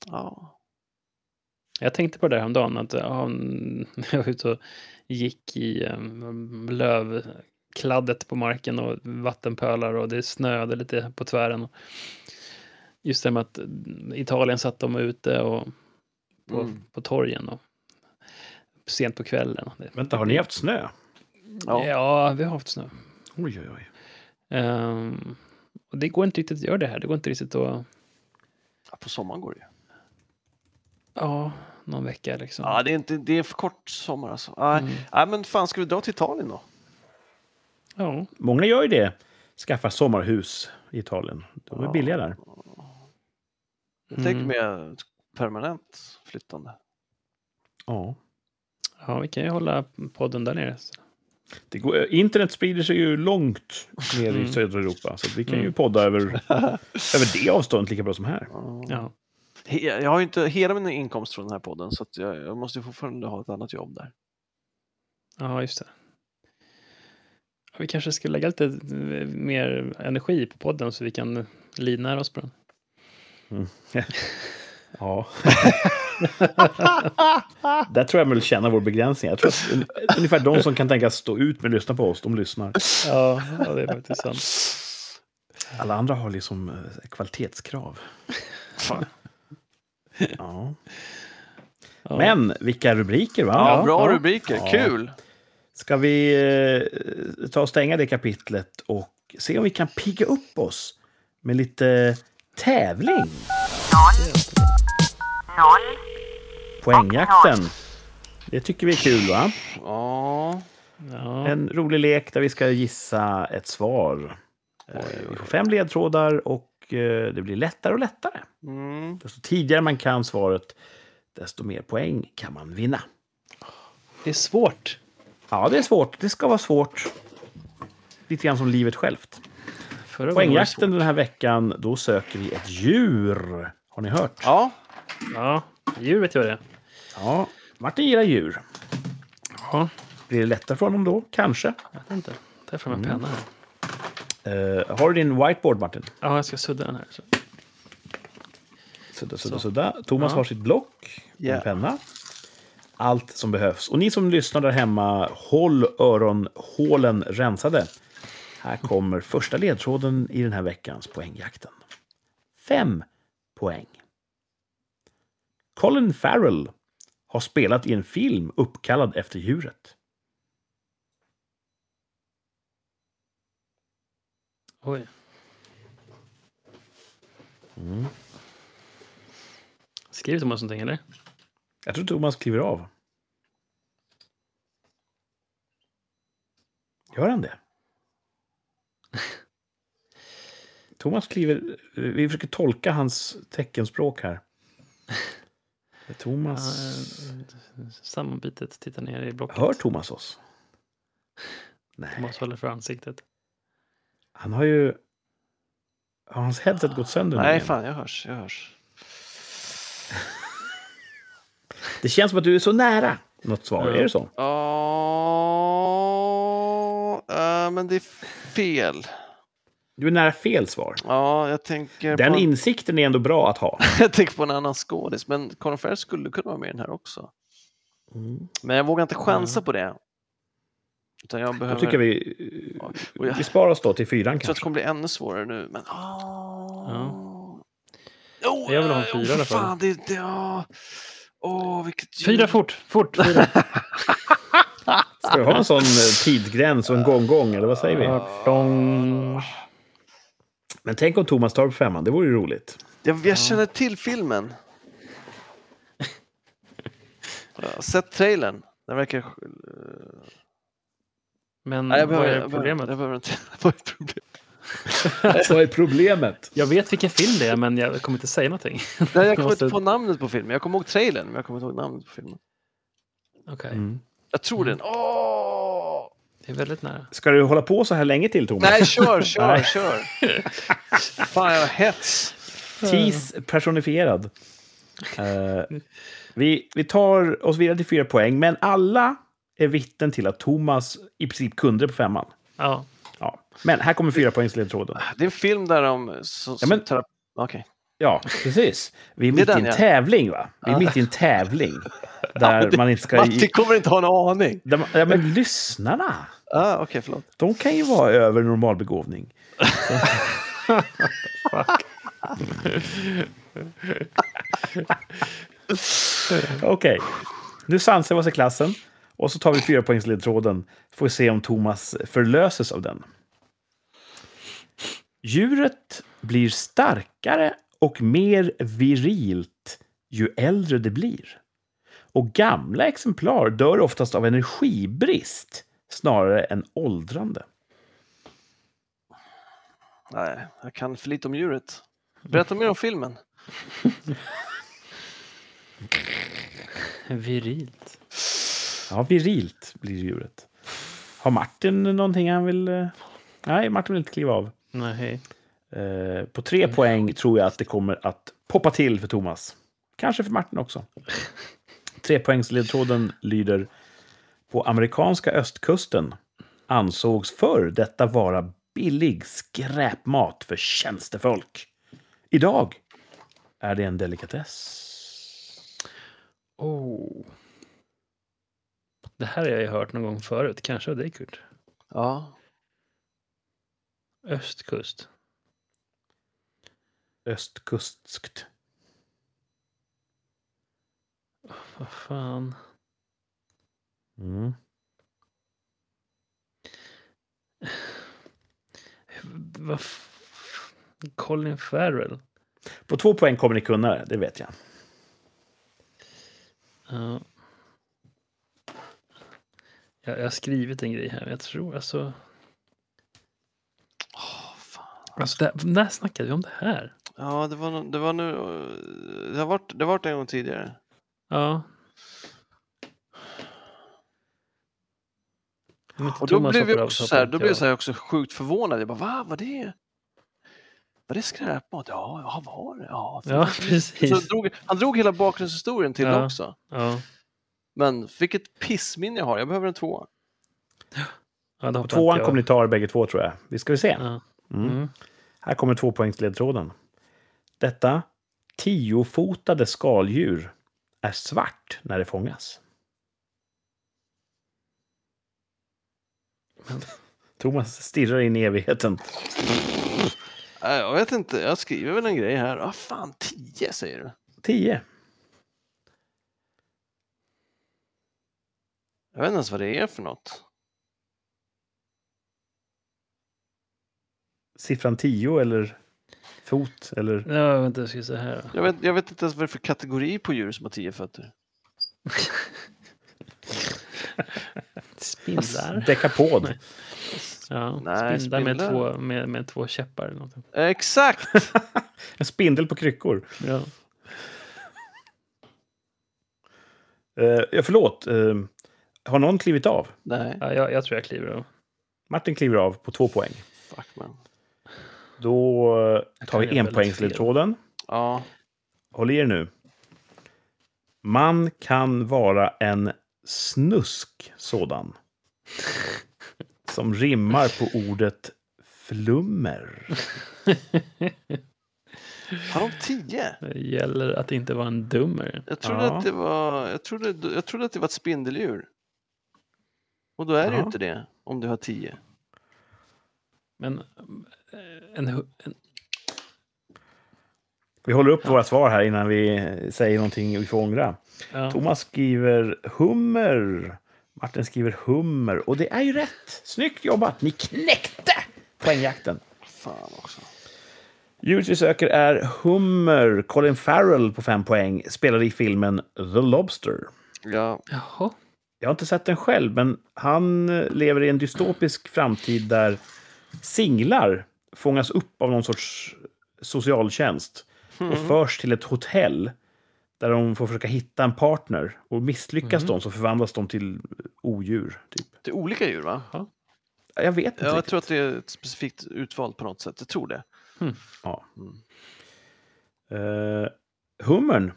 ja, Jag tänkte på det här häromdagen, att ja, när jag var ute och gick i um, lövkladdet på marken och vattenpölar och det snöade lite på tvären. Just det med att Italien satt de ute och på, Mm. på torgen och sent på kvällen. Det- Vänta, har ni haft snö? Ja. Ja, vi har haft snö. Oj, oj, oj. Ehm, och det går inte riktigt att göra det här. Det går inte riktigt att, ja, på sommaren går det ju. ja, någon vecka liksom. Ja, det är, inte, det är för kort sommar alltså. Nej, Mm. nej, men fan, ska vi dra till Italien då? Ja, Många gör ju det. Skaffar sommarhus i Italien. De är Ja. billiga där. Jag tänker Mm. mer permanent flyttande. Ja. ja, vi kan ju hålla podden där nere. Det går, internet sprider sig ju långt ner i Mm. södra Europa. Så vi kan ju Mm. podda över, över det avståndet lika bra som här. Ja. Jag har ju inte hela min inkomst från den här podden så att jag, jag måste ju fortfarande ha ett annat jobb där. Ja, just det. Vi kanske ska lägga lite eh, mer energi på podden så vi kan livnära oss på den. Ja. Där tror jag man vill känna vår begränsning. Jag tror att un- ungefär de som kan tänkas stå ut med att lyssna på oss, de lyssnar. Ja, ja det är faktiskt sant. Alla andra har liksom eh, kvalitetskrav. Fan. Ja. Ja. Men vilka rubriker, va? Ja, bra ja. rubriker, Ja. kul! Ska vi eh, ta och stänga det kapitlet och se om vi kan pigga upp oss med lite tävling? Poängjakten. Det tycker vi är kul, va? Ja, Ja, En rolig lek där vi ska gissa ett svar. Eh, Vi får fem ledtrådar och eh, det blir lättare och lättare. mm. Desto tidigare man kan svaret, desto mer poäng kan man vinna. det är svårt. Ja, det är svårt. Det ska vara svårt. Lite grann som livet självt. Förra Poängjakten den här veckan, då söker vi ett djur. Har ni hört? ja. Ja, djur vet jag vad det. Ja, Martin gillar djur. Ja, Blir det lättare för honom då? Kanske. jag vet inte. Ta fram en Mm. penna. Eh, har du din whiteboard, Martin? Ja, jag ska sudda den här. Så. Sudda, sudda, Så. sudda. Thomas Ja. har sitt block och Ja. en penna. Allt som behövs. Och ni som lyssnar där hemma, håll öronhålen rensade. Här kommer första ledtråden i den här veckans poängjakten. Fem poäng. Colin Farrell har spelat i en film uppkallad efter djuret. Oj. Mm. Skriver Thomas någonting eller? Jag tror Thomas kliver av. Gör han det? Thomas kliver... Vi försöker tolka hans teckenspråk här. Thomas... Ja, sammanbitet, titta ner i blocket. Hör Thomas oss? Nej, Thomas håller för ansiktet. han har ju... Har hans headset gått sönder nej igen? fan jag hörs, jag hörs. Det känns som att du är så nära. något svar. Ja. Är det så? Ja, eh, men det är fel. Du är nära fel svar. Ja, jag tänker, Den på, insikten är ändå bra att ha. jag tänker på en annan skådis, men Colin Farrell skulle kunna vara med i den här också. Men jag vågar inte chansa på det. Utan jag Då behöver... tycker jag vi, och jag- vi sparar oss då till fyran Jag tror att det kanske. kommer bli ännu svårare nu, men... Oh. Oh, Jag vill ha en eh, fyra oh, i alla för fall. Fan, det, det, ja. Åh, vilket Fyra fort, fort, fyra. Ska vi ha en sån eh, tidsgräns och en gång-gång, eller vad säger vi? Dong. Men tänk om Thomas tar på femman, det vore ju roligt. Jag, jag känner till filmen. Jag har sett trailern. Den verkar... Men Nej, jag vad behöver, är jag problemet? Behöver, jag behöver inte... Vad är problemet? Vad är problemet? Jag vet vilken film det är, men jag kommer inte säga någonting. Nej, jag kommer måste- inte på namnet på filmen. Jag kommer ihåg trailern, men jag kommer inte ihåg namnet på filmen. Okej, Mm. Jag tror den. Åh! Det är väldigt nära. Ska du hålla på så här länge till, Thomas? Nej, kör, kör, Nej. kör. Fan, jag hets. Tis personifierad. Eh, vi, vi tar oss vidare till fyra poäng, men alla är vittnen till att Thomas i princip kunde det på femman. Ja, Ja. Men här kommer fyra poängsledtråden. Det är en film där de... Så, Ja, men- Okej. Ja, precis. Vi är Det är mitt i en ja. tävling, va? Vi är Ja. mitt i en tävling. Där man inte ska... Matti kommer inte ha en aning. Där man, ja, men lyssnarna, Ah, Okej, förlåt. de kan ju vara över normalbegåvning. Okej, nu sansar vi oss i klassen. Och så tar vi fyra poängsledtråden. Får vi se om Thomas förlöses av den. Djuret blir starkare och mer virilt ju äldre det blir. Och gamla exemplar dör oftast av energibrist snarare än åldrande. Nej, jag kan för lite om djuret. Berätta mer om filmen. virilt. Ja, virilt blir djuret. Har Martin någonting han vill... eh, Nej, Martin vill inte kliva av. Nej. Eh, På tre poäng tror jag att det kommer att poppa till för Thomas. Kanske för Martin också. Trepoängsledtråden lyder På amerikanska östkusten ansågs förr detta vara billig skräpmat för tjänstefolk. Idag är det en delikatess. Oh. Det här har jag ju hört någon gång förut, kanske av dig Kurt. Ja. Östkust. Östkustskt. Vad fan. Mm. Colin Farrell. På två poäng kommer ni kunna det, det vet jag. Ja. Jag, jag har skrivit en grej här, men jag tror alltså... Åh, fan. Alltså, där, när snackade vi om det här? Ja, det var, nog- det var nu... Det har varit, det har varit en gång tidigare. Ja. Om inte Och då blev jag också så här, då blev jag jag så här också sjukt förvånad. Jag bara, va? Var det? Var det skräpmat? Ja, ja, var det? Ja. Ja, Så precis. drog, han drog hela bakgrundshistorien till Ja. det också. Ja. Men vilket pissminne jag har. Jag behöver en tvåa. Ja, tvåan kommer ni ta bägge två tror jag. Vi ska vi se. Ja. Mm. Mm. Här kommer tvåpoängsledtråden. Detta tiofotade skaldjur är svart när det fångas. Thomas stirrar in i evigheten. Nej, Jag vet inte, jag skriver väl en grej här. Ah, fan, tio säger du? Tio. Jag vet inte ens vad det är för något. Siffran tio eller fot eller... Ja, vänta, jag ska se här. Jag vet, jag vet inte ens vad det är för kategori på djur som har tio fötter. Spindlar. Dekapod. Ja, Nej, spindlar med två, med, med två käppar. Eller något. Eh, Exakt! En spindel på kryckor. Ja. Uh, ja, förlåt. Eh, har någon klivit av? Nej, Ja, jag, jag tror jag kliver av. Martin kliver av på två poäng. fuck man. Då tar vi enpoängsledtråden. Ja, Håll i er nu. Man kan vara en snusk sådan. Som rimmar på ordet flummer. Har de tio? Det gäller att inte vara en dummer. Jag trodde, Ja. att det var, jag, trodde, jag trodde att det var ett spindeldjur. Och då är det ju Ja. inte det, om du har tio. Men eh, en, en, Vi håller upp våra svar här innan vi säger någonting vi får ångra. ja. Thomas skriver hummer. Martin skriver hummer. Och det är ju rätt. Snyggt jobbat! Ni knäckte poängjakten. Fan också. Djuret vi söker är hummer. Colin Farrell på fem poäng. Spelade i filmen The Lobster. Ja, Jaha. Jag har inte sett den själv, men han eh, lever i en dystopisk framtid där singlar fångas upp av någon sorts socialtjänst och förs till ett hotell där de får försöka hitta en partner. Och misslyckas de så förvandlas de till odjur. Typ. är olika djur va? Jag vet inte Ja, jag riktigt. tror att det är ett specifikt utvalt på något sätt. Jag tror det. Ja. Mm. Uh, hummern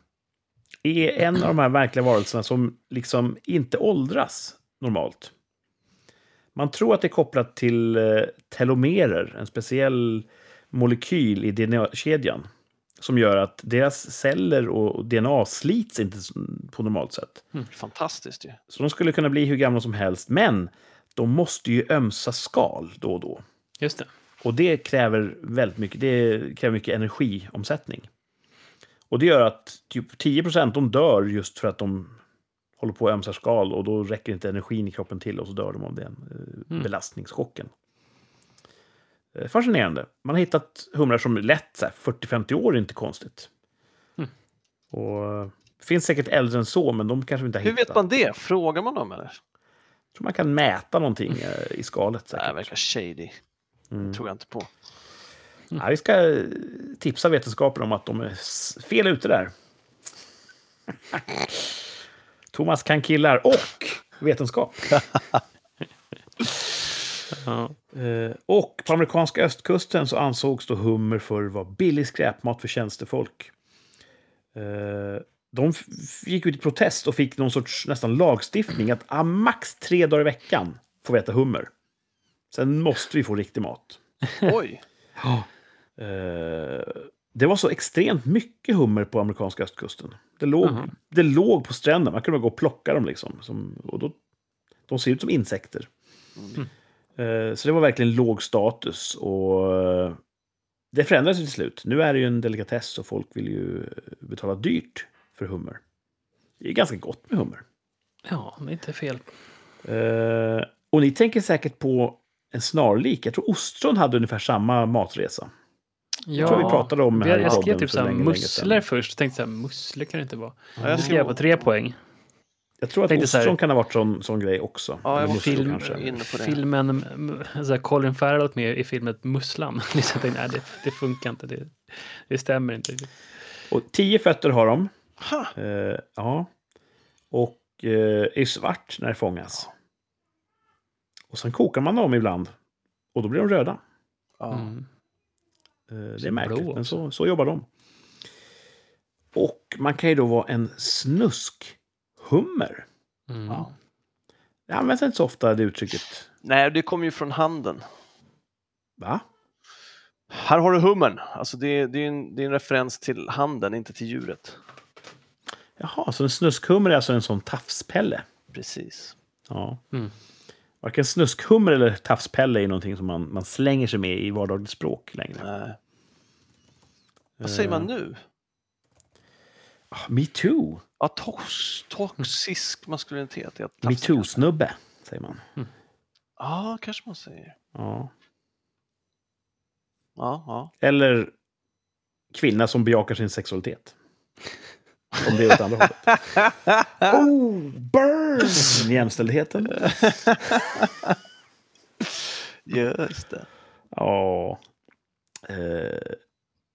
är en av de här verkliga varelserna som liksom inte åldras normalt. Man tror att det är kopplat till eh, telomerer, en speciell molekyl i DNA-kedjan som gör att deras celler och DNA slits inte på normalt sätt. Fantastiskt ju. Så de skulle kunna bli hur gamla som helst, men de måste ju ömsa skal då och då. Just det. Och det kräver väldigt mycket, det kräver mycket energiomsättning. Och det gör att typ 10 de dör just för att de håller på att ömsa skal och då räcker inte energin i kroppen till och så dör de av den eh, belastningschocken. Eh, Fascinerande. Man har hittat humrar som är lätt så här, 40-50 år, är inte konstigt. Och eh, det finns säkert äldre än så, men de kanske inte har Hur hittat. vet man det? Frågar man dem eller? Jag tror man kan mäta någonting eh, i skalet. Det Säkert. här verkar shady. Mm. tror jag inte på. Ja, vi ska tipsa vetenskapen om att de är fel ute där. Thomas kan killar och vetenskap. Ja. Eh, Och på amerikanska östkusten så ansågs då hummer för vara billig skräpmat för tjänstefolk. Eh, De gick ut i protest och fick någon sorts nästan lagstiftning att ah, max tre dagar i veckan får vi äta hummer. Sen måste vi få riktig mat. Oj! Eh, det var så extremt mycket hummer på amerikanska östkusten. Det låg, Jaha. det låg på stränderna. Man kunde bara gå och plocka dem. Liksom. Som, och då, de ser ut som insekter. Eh, så det var verkligen låg status. Och eh, det förändrades till slut. Nu är det ju en delikatess och folk vill ju betala dyrt för hummer. Det är ganska gott med hummer. ja, det är inte fel. Eh, och ni tänker säkert på en snarlik. Jag tror ostron hade ungefär samma matresa. Ja, tror vi pratade om här jag skrev typ så musslor först. Tänkte så här, musslor kan det inte vara. Ja, jag skrev jag på tre poäng. Jag tror att Tänkte så här- ostron kan ha varit sån, sån grej också. Ja, jag var film- inne på det. Filmen, m- så här, Colin Farrell med i filmen Musslan. Liksom, tänkte, nej, det, det funkar inte. Det, det stämmer inte. Och tio fötter har de. Eh, ja. Och eh, är svart när det fångas. Och sen kokar man dem ibland. Och då blir de röda. Ja. Mm. Eh, det är märkligt, men så, så jobbar de. Och man kan ju då vara en snuskhummer. Mm. Ja. Det används inte så ofta det uttrycket. Nej, det kommer ju från handen. Va? Här har du hummern. Alltså det, det, är en, det är en referens till handen, inte till djuret. Jaha, så en snuskhummer är alltså en sån tafspelle? Precis. Ja. Mm. Varken snuskhummer eller tafspelle är någonting som man, man slänger sig med i vardagligt språk längre. Nej. Vad säger man nu? Ah, Me too. Ja, tox, toxisk maskulinitet. är att Me tafsa. too-snubbe, säger man. Ja, kanske man säger. Ja. Ja, ja. Eller kvinna som bejakar sin sexualitet. Om det är åt andra hållet. Oh, burn! Jämställdheten. Just det. Ja. Eh,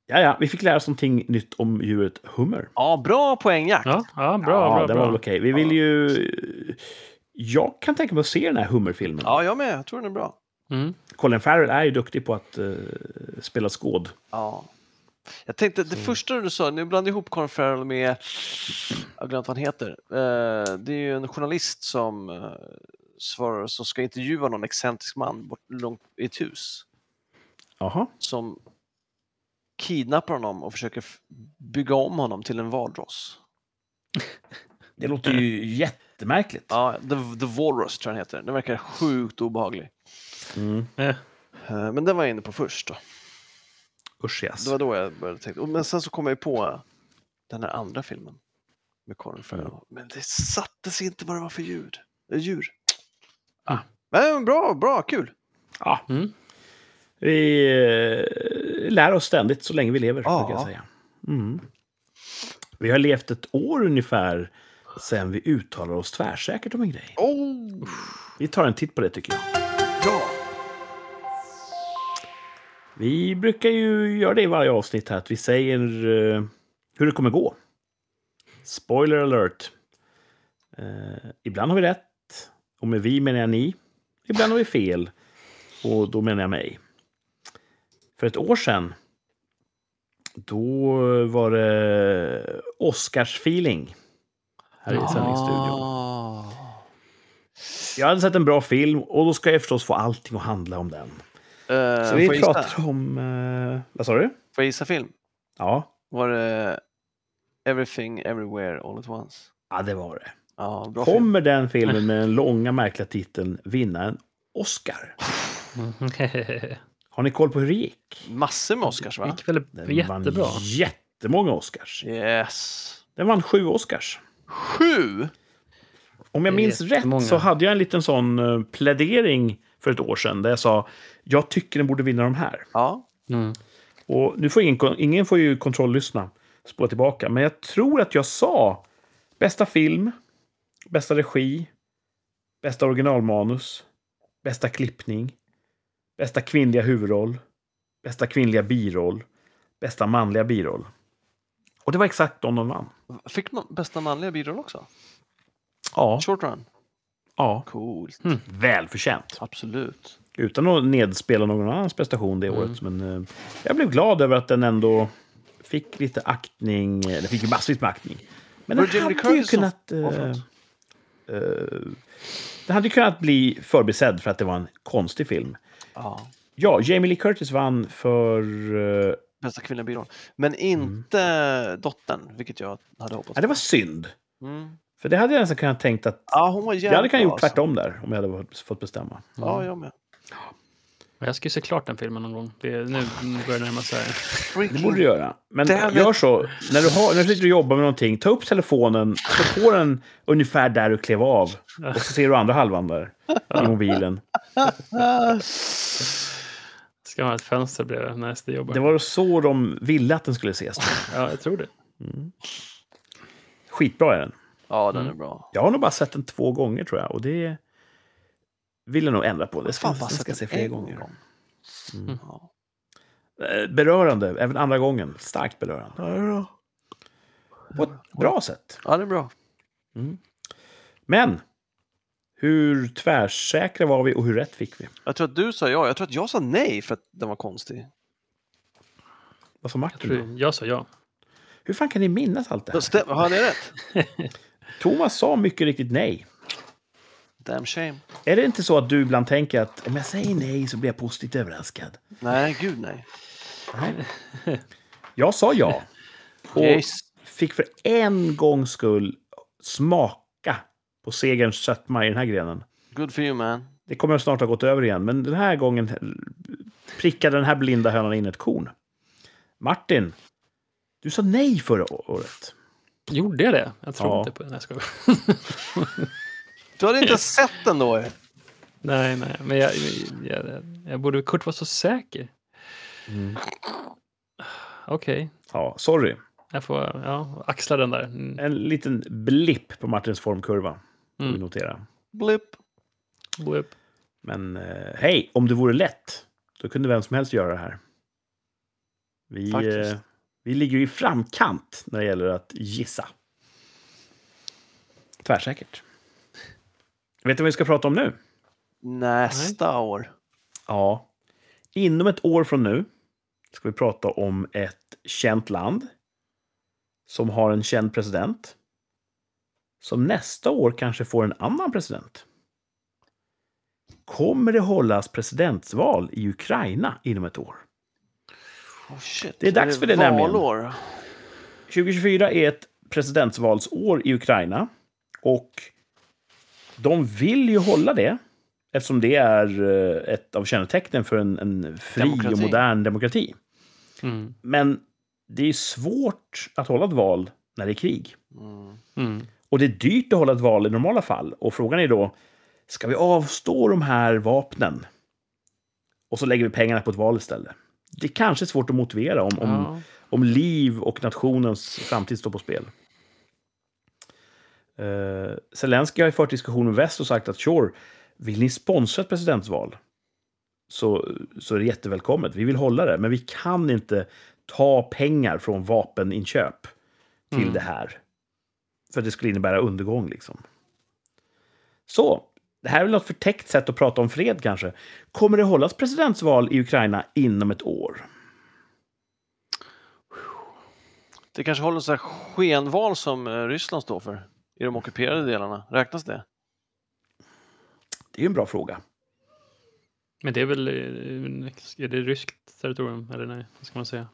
ja, ja, vi fick lära oss någonting nytt om djuret hummer. Ja, bra poängjakt. Ja, ja, bra, ja, bra, det bra. var väl okej. Vi vill ju... Jag kan tänka mig att se den här hummerfilmen. Ja, jag med. Jag tror den är bra. Mm. Colin Farrell är ju duktig på att eh, spela skåd. Ja. Jag tänkte, det Så- första du sa, nu blandar jag ihop Colin Farrell med, jag glömt vad han heter. Eh, det är ju en journalist som eh, svarar, som ska intervjua någon excentrisk man bort, långt i ett hus. Jaha. Som kidnappar honom och försöker bygga om honom till en valross. Det låter ju jättemärkligt. Ja, The, The Walrus tror jag den heter. Den verkar sjukt obehaglig. Mm. Eh, Eh, Men den var jag inne på först då. Usch yes. Det var då jag började tänka. Men sen så kom jag ju på den här andra filmen med Colin Farrell. Men det sattes inte vad det var för ljud. Eh, djur. Ah. Men bra, bra, kul. Ja. Mm. Vi lär oss ständigt så länge vi lever, Ja. jag säga. Mm. Vi har levt ett år ungefär sen vi uttalar oss tvärsäkert om en grej. Oh, Vi tar en titt på det tycker jag. ja. Vi brukar ju göra det i varje avsnitt här, att vi säger eh, hur det kommer gå. Spoiler alert. Eh, ibland har vi rätt, och med vi menar jag ni. Ibland har vi fel, och då menar jag mig. För ett år sedan, då var det Oscars-feeling här i sändningsstudion. Ah. Jag hade sett en bra film, och då ska jag förstås få allting att handla om den. Eh, Så vi pratar om... Eh, vad sa du? får jag gissa film? Ja. Var det Everything Everywhere All At Once? Ja, det var det. Ja, bra film. Kommer den filmen med den långa märkliga titeln vinna en Oscar? Har ni koll på hur det gick? Massor med Oscars Det va? gick väl Den jättebra. vann jättemånga Oscars. Yes. Den vann sju Oscars. Sju! Om jag Det minns rätt så hade jag en liten sån eh, plädering för ett år sedan där jag sa jag tycker den borde vinna de här. Ja. Mm. Och nu får ingen, ingen får ju kontrolllyssna, spåra tillbaka. Men jag tror att jag sa bästa film, bästa regi, bästa originalmanus, bästa klippning, bästa kvinnliga huvudroll, bästa kvinnliga biroll, bästa manliga biroll. Och det var exakt de de vann. Fick man bästa manliga biroll också? Ja, Short run? ja Coolt. välförtjänt. Absolut. Utan att nedspela någon annans prestation det året. Men eh, jag blev glad över att den ändå fick lite aktning. Eller fick ju massvis med aktning. Men Var den hade ju Curtis kunnat... Eh, eh, den hade ju kunnat bli förbisedd för att det var en konstig film. Ja. Ja, Jamie Lee Curtis vann för... eh, Bästa kvinnliga biroll. Men inte dottern, vilket jag hade hoppats ja, det var synd. Mm. För det hade jag nästan kunnat tänkt att... Ja, hon var jävligt jag hade kunnat bra, gjort tvärtom där, om jag hade fått bestämma. Alltså. Ja, jag med. Jag ska ju se klart den filmen någon gång. Det är, nu börjar det närma sig. Det borde du göra. Men Damn gör så, när du, har, när du sitter och jobbar med någonting, ta upp telefonen, slå på den ungefär där du klev av. Och så ser du andra halvan där, i mobilen. Ska man ha ett fönster bredvid när jag och jobbar. Det var så de ville att den skulle ses. Ja, jag tror det. Skitbra är den. Ja, den Mm. är bra. Jag har nog bara sett den två gånger tror jag. Och det vill jag nog ändra på. Det ska, Fan, den ska se fler gånger. gång. Mm. Ja. Eh, Berörande, även andra gången. Starkt berörande. På ett bra sätt. ja, det är bra. Men, hur tvärsäkra var vi och hur rätt fick vi? Jag tror att du sa ja. Jag tror att jag sa nej för att den var konstig. Vad sa Jag, Martin då? tror, jag sa ja. Hur fan kan ni minnas allt det här? Stäm, har jag rätt? Thomas sa mycket riktigt nej. Damn shame. Är det inte så att du ibland tänker att om jag säger nej så blir jag positivt överraskad? Nej, gud nej. Jag sa ja. Och Yes. fick för en gångs skull smaka på segerns sötma i den här grenen. Good for you man. Det kommer snart ha gått över igen, men den här gången prickade den här blinda hönan in ett korn. Martin, du sa nej förra året. Gjorde jag det? Jag tror Ja. inte på det. Nej, jag. Du hade inte sett den då? nej, nej. Men jag, jag, jag, jag borde... Kurt var så säker. Okej. Ja, sorry. Jag får ja, axla den där. Mm. En liten blipp på Martins formkurva. Vi Mm. notera. Blipp. Blip. Men eh, hej, om det vore lätt, då kunde vem som helst göra det här. Vi, eh, vi ligger i framkant när det gäller att gissa. Tvärsäkert. Vet du vad vi ska prata om nu? Nästa år. Ja. Inom ett år från nu ska vi prata om ett känt land som har en känd president som nästa år kanske får en annan president. Kommer det hållas presidentsval i Ukraina inom ett år? Oh, shit. Det är dags för det nämligen. valår? 2024 är ett presidentvalsår i Ukraina. Och de vill ju hålla det eftersom det är eh, ett av kännetecknen för en, en fri Demokrati. och modern demokrati. Mm. Men det är svårt att hålla ett val när det är krig. Mm. Mm. Och det är dyrt att hålla ett val i normala fall. Och frågan är då, ska vi avstå de här vapnen? Och så lägger vi pengarna på ett val istället. Det kanske är svårt att motivera om, om, Ja. om liv och nationens framtid står på spel. Uh, Zelensky har ju fört diskussion med väst och sagt att sure, vill ni sponsra ett presidentsval så, så är det jättevälkommet. Vi vill hålla det, men vi kan inte ta pengar från vapeninköp till Mm. det här. För det skulle innebära undergång liksom. Så, det här är väl något förtäckt sätt att prata om fred kanske. Kommer det hållas presidentsval i Ukraina inom ett år? Det kanske håller så här skenval som eh, Ryssland står för i de ockuperade delarna. Räknas det? Det är ju en bra fråga. Men det är väl, eh, är det ryskt territorium? Eller nej, vad ska man säga?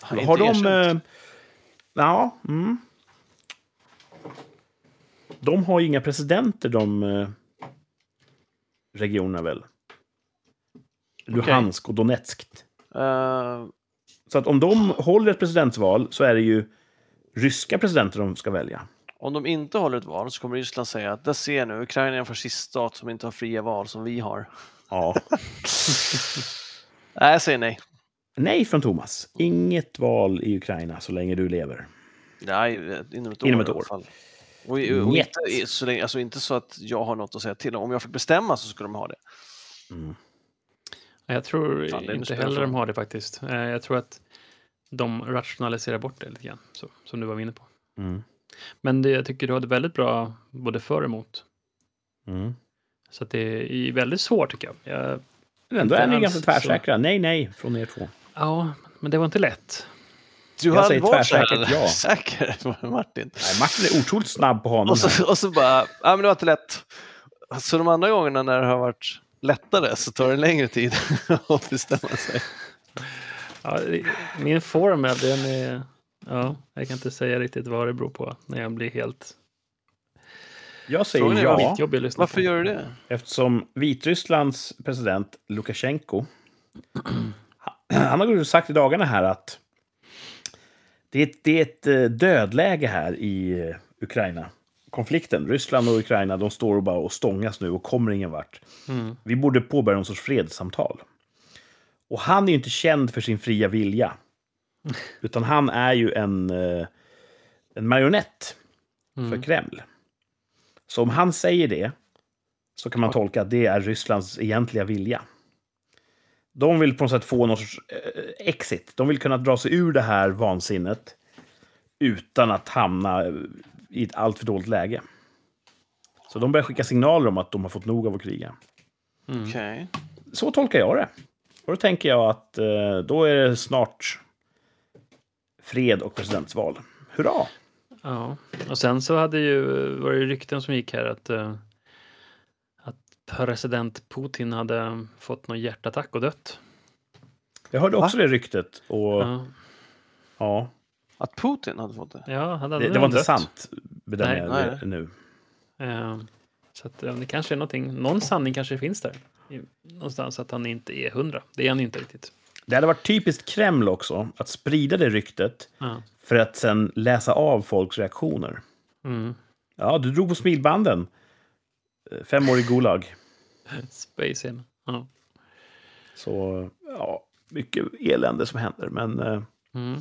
Har inte de... erkänt. Eh, ja, mm. De har ju inga presidenter, de eh, regionerna väl? Luhansk och Donetsk. Eh, Så att om de håller ett presidentsval så är det ju ryska presidenter de ska välja. om de inte håller ett val så kommer Ryssland säga att där ser nu, Ukraina är en fasciststat som inte har fria val som vi har. Ja. Nej, jag säger nej. Nej från Thomas. Inget val i Ukraina så länge du lever. Nej, inom ett år. Inom ett i alla år. fall. Och, och inte, så länge, alltså inte så att jag har något att säga till om. Om jag fick bestämma så skulle de ha det. Mm. Ja, Jag tror Fan, inte heller de har det faktiskt. Eh, Jag tror att de rationaliserar bort det lite grann, så, som du var inne på. Mm. Men det, jag tycker du hade väldigt bra både för och emot. Mm. Så att det är väldigt svårt tycker jag. jag Men ändå Inte är ni ganska tvärsäkra. Nej, nej från er två. ja, men det var inte lätt. Du Jag säger tvärsäkert ja. säker, Martin. Nej, Martin är otroligt snabb på honom. Och så, och så bara, ja men det var inte lätt. Så de andra gångerna när det har varit lättare så tar det längre tid att bestämma sig. Ja, det- min formel, den är... Ja, jag kan inte säga riktigt vad det beror på när jag blir helt Jag säger ja. Varför på. gör du det? Eftersom Vitrysslands president Lukasjenko han har ju sagt i dagarna här att det är ett, det är ett eh, dödläge här i eh, Ukraina. Konflikten, Ryssland och Ukraina, de står och bara och stångas nu och kommer ingen vart. Mm. Vi borde påbörja någon sorts fredssamtal. Och han är ju inte känd för sin fria vilja. Utan han är ju en, eh, en marionett för Mm. Kreml. Så om han säger det så kan man tolka att det är Rysslands egentliga vilja. De vill på något sätt få någon sorts eh, exit. De vill kunna dra sig ur det här vansinnet utan att hamna eh, i ett alltför dåligt läge. Så de börjar skicka signaler om att de har fått nog av att kriga. Mm. Okej. Så tolkar jag det. Och då tänker jag att eh, då är det snart fred och presidentsval. Hurra! Ja, och sen så hade ju, var det rykten som gick här att, eh, att president Putin hade fått någon hjärtattack och dött. Jag hörde också det ryktet. Och ja, Ja, Att Putin hade fått det? ja hade det, det var inte dött. sant, bedömer jag nej. det nu. Eh, Så att, ja, det kanske är någonting, någon sanning kanske finns där. Någonstans att han inte är hundra. Det är han ju inte riktigt. Det hade varit typiskt Kreml också, att sprida det ryktet Ja. för att sen läsa av folks reaktioner. Mm. Ja, du drog på smilbanden. Eh, Fem år i Gulag. Space in. Ja. Så, ja, mycket elände som händer. Men eh, Mm.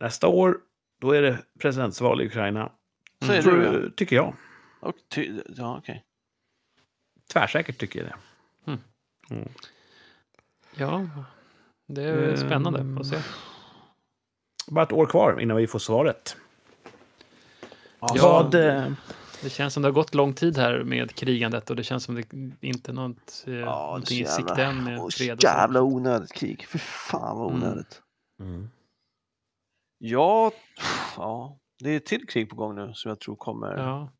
nästa år, då är det presidentsval i Ukraina. Säger Tror, du ja. tycker jag. Och ty, ja, okej. Tvärsäkert tycker jag det. ja, det är spännande Mm. att se. Bara ett år kvar innan vi får svaret. Ja, Vad, eh, Det känns som det har gått lång tid här med krigandet och det känns som det inte är något, eh, Ja, det är så någonting i sikte än med åh, fred. jävla onödigt krig. Fy fan vad Mm. onödigt. Mm. Ja, ja, det är ett till krig på gång nu som jag tror kommer. Ja,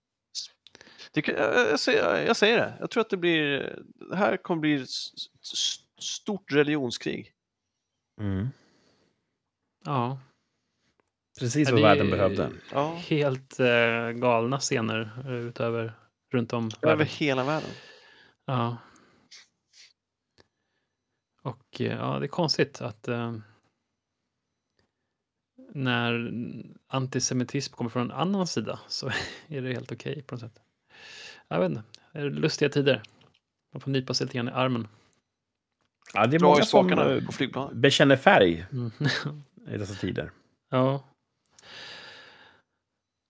Det, jag, jag, säger, jag säger det, jag tror att det blir, det här kommer bli ett stort religionskrig. Mm. ja. Precis Ja, vad världen behövde. Ja, Helt eh, galna scener utöver runt om över världen. hela världen. Ja. Och eh, ja, det är konstigt att eh, när antisemitism kommer från en annan sida så är det helt okej på något sätt. Jag vet inte, det är lustiga tider. Man får nypa sig lite grann i armen. Ja, det är Dra många som eh, på bekänner färg Mm. i dessa tider. ja.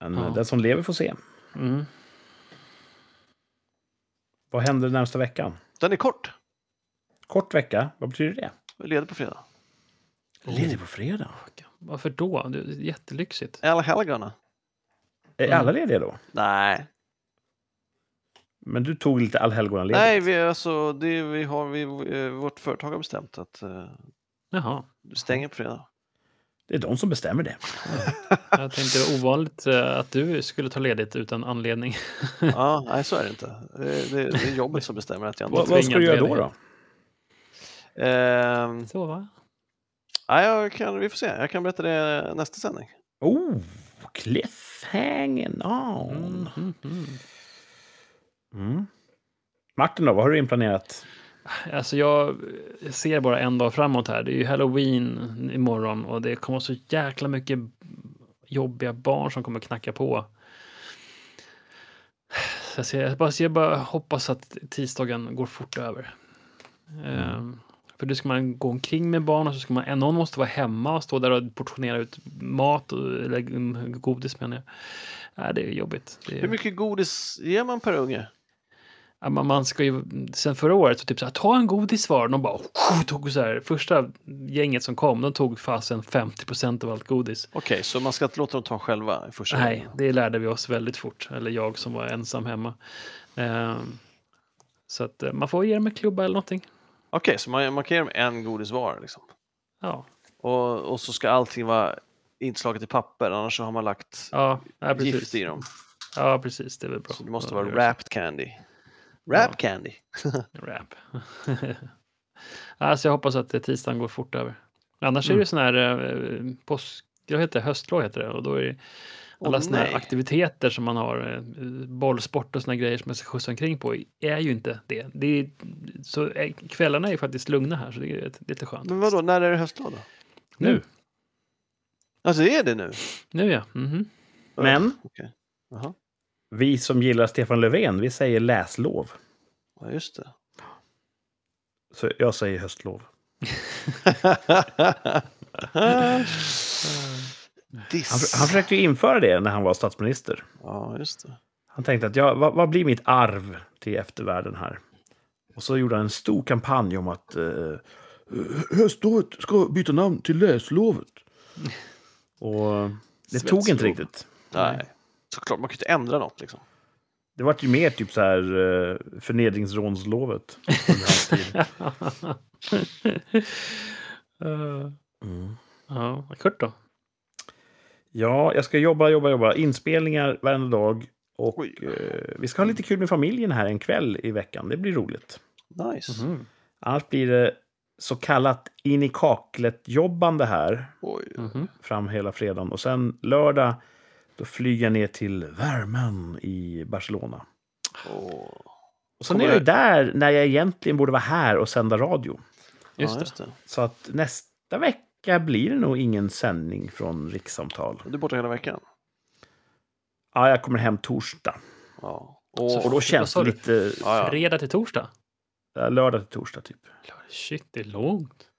Men Ja. eh, den som lever får se. Mm. Vad händer närmsta veckan? Den är kort. Kort vecka, vad betyder det? Vi leder på fredag. Ledig på fredag. Varför då? Det är jättelyxigt. Alla helgona. Är Mm. alla lediga då? Nej, Men du tog lite allhelgonaledigt? nej vi, alltså, det, vi har, vi, eh, vårt företag har bestämt att uh, Jaha, du stänger på fredag. Det är de som bestämmer det. jag tänkte det var ovanligt eh, att du skulle ta ledigt utan anledning. Ja, nej så är det inte. Det, det, det är jobbet som bestämmer att jag inte Vad, vad ska du göra då? då? Ehm, Så va? nej, jag kan, vi får se, jag kan berätta det nästa sändning. Oh, cliffhanging on. Mm, mm, mm. Mm. Martin då, vad har du inplanerat? Alltså jag ser bara en dag framåt här. Det är ju halloween imorgon och det kommer så jäkla mycket jobbiga barn som kommer knacka på. Så jag, ser, jag, bara, jag bara hoppas att tisdagen går fort över. Ehm, för då ska man gå omkring med barn och så ska man, någon måste vara hemma och stå där och portionera ut mat, och, eller godis menar jag. Nej, det är jobbigt. Det är, Hur mycket godis ger man per unge? Man, ska ju, sen förra året så typ så här, ta en godis var. De bara tog så här, första gänget som kom, de tog fasen 50 procent av allt godis. Okej, så man ska inte låta dem ta själva i första Nej, gången? det lärde vi oss väldigt fort. Eller jag som var ensam hemma. Ehm, så att eh, man får ge dem en klubba eller någonting. Okej, så man, man kan ge dem en godis var liksom. Ja, Och, och så ska allting vara inslaget i papper, annars så har man lagt ja, ja gift i dem. Ja, precis. Det är väl bra. Så det måste vara wrapped candy. Wrapped candy. så. Rap. alltså jag hoppas att tisdagen går fort över. Annars är Mm. det sån här eh, påsk, jag heter höstlov heter det. Och då är det alla Åh, såna här aktiviteter som man har, eh, bollsport och såna grejer som man ska skjutsa omkring på, är ju inte det. det är, så eh, kvällarna är ju faktiskt lugna här, så det är, det är lite skönt. Men vadå, när är det höstlov då? Nu, Alltså är det nu? nu ja. Mhm. Men Okej. Jaha, vi som gillar Stefan Löfven, vi säger läslov. ja, just det. Så jag säger höstlov. Han, han försökte ju införa det när han var statsminister. Ja, just det. Han tänkte att ja, vad, vad blir mitt arv till eftervärlden här? Och så gjorde han en stor kampanj om att eh, höstlovet ska byta namn till läslovet. Och det tog inte Svetslov. riktigt. Nej. Såklart, man kan ju inte ändra något liksom. Det var ju mer typ så här eh, förnedringsrånslovet. under hans tid. Eh, Mm. ja, Kurt då? Ja, jag ska jobba, jobba, jobba. Inspelningar varenda dag. Och Oj. eh, vi ska ha lite kul med familjen här en kväll i veckan. Det blir roligt. Nice. Mhm. Annars blir det så kallat in i kaklet-jobbande här Oj. Mhm. fram hela fredagen. Och sen lördag, då flyger jag ner till värmen i Barcelona. Åh. Och sen är jag det- där när jag egentligen borde vara här och sända radio. Just ja, det. just det. Så att nästa vecka blir det nog ingen sändning från rikssamtal. Du är borta hela veckan? Ja, jag kommer hem torsdag. Ja. Och Och, då känns det lite ja, ja. Fredag till torsdag? lördag till torsdag typ. Shit, det är långt.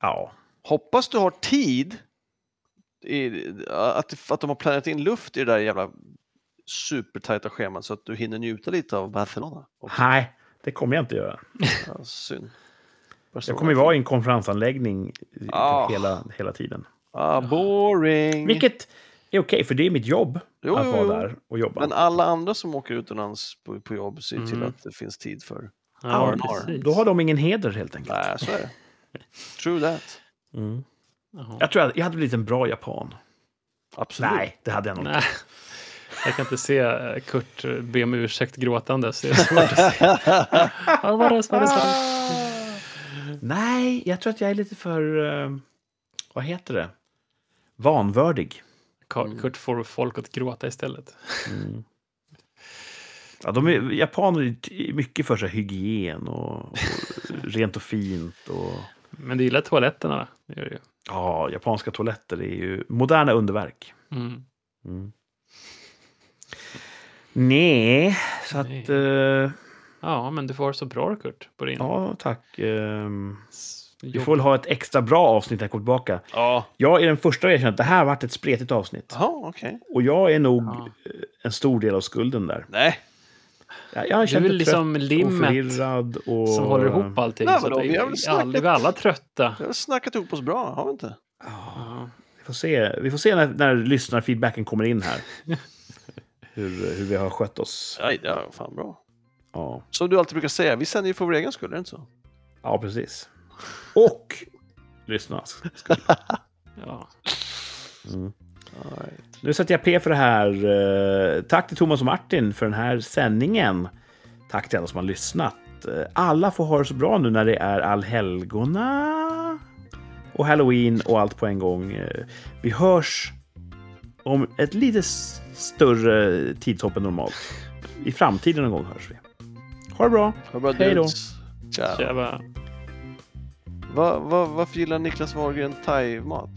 Ja, Hoppas du har tid i, att, att de har planerat in luft i det där jävla supertajta schemat så att du hinner njuta lite av Barcelona. också. nej, det kommer jag inte göra. Ja, synd. Jag kommer ju vara i en konferensanläggning Ah. hela, hela tiden. Ah, boring! Vilket är okej, för det är mitt jobb Jo, att jo, vara jo. där och jobba. Men alla andra som åker utomlands på, på jobb ser ju till Mm. att det finns tid för. Ja. Då har de ingen heder helt enkelt. Nej, så är det. True that. Mm. Jaha. Jag tror att jag hade blivit en bra japan. Absolut. Nej, det hade jag nog inte. Jag kan inte se eh, Kurt eh, be om ursäkt gråtandes. Det är svårt att se. Ja, det, det? Nej, jag tror att jag är lite för... eh, vad heter det? Vanvördig. Kurt får folk att gråta istället. Mm. Ja, de är, japaner är mycket för sig hygien och, och rent och fint. Och, Men du gillar toaletterna? Det gör du ju. ja, japanska toaletter är ju moderna underverk. Mm. Mm. Nej, så att... Nej. eh, Ja, men du får så bra Kurt på din ja, tack. vi jobb. får väl ha ett extra bra avsnitt när jag kommer tillbaka. Ja. Jag är den första att erkänna att det här har varit ett spretigt avsnitt. Jaha, okej. Och jag är nog Ja. en stor del av skulden där. Nej. Jag, jag Du är liksom limmet. Och... som håller ihop allting. Nej, vadå, att vi har väl snackat- vi är alla trötta. Vi har snackat ihop oss bra, har vi inte? Ja, Ja. vi får se, vi får se när, när lyssnarfeedbacken kommer in här. hur, hur vi har skött oss. Nej, det är fan bra. Ja, Som du alltid brukar säga, vi sänder ju för vår egen skull, är det inte så? ja precis. Och lyssnarnas. Ja. Mm. Right. Nu sätter jag P för det här. Eh, Tack till Thomas och Martin för den här sändningen. Tack till alla som har lyssnat. Eh, Alla får ha det så bra nu när det är allhelgona och halloween och allt på en gång. Eh, Vi hörs om ett lite större tidshopp än normalt. I framtiden någon gång hörs vi. Ha det bra! Ha det bra, Hej då. dudes. Ciao. Tjaba. Va, va, varför gillar Niklas Wahlgren thai-mat?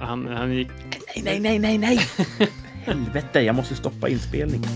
Han, han gick nej, nej, nej, nej. nej! Helvete, jag måste stoppa inspelningen.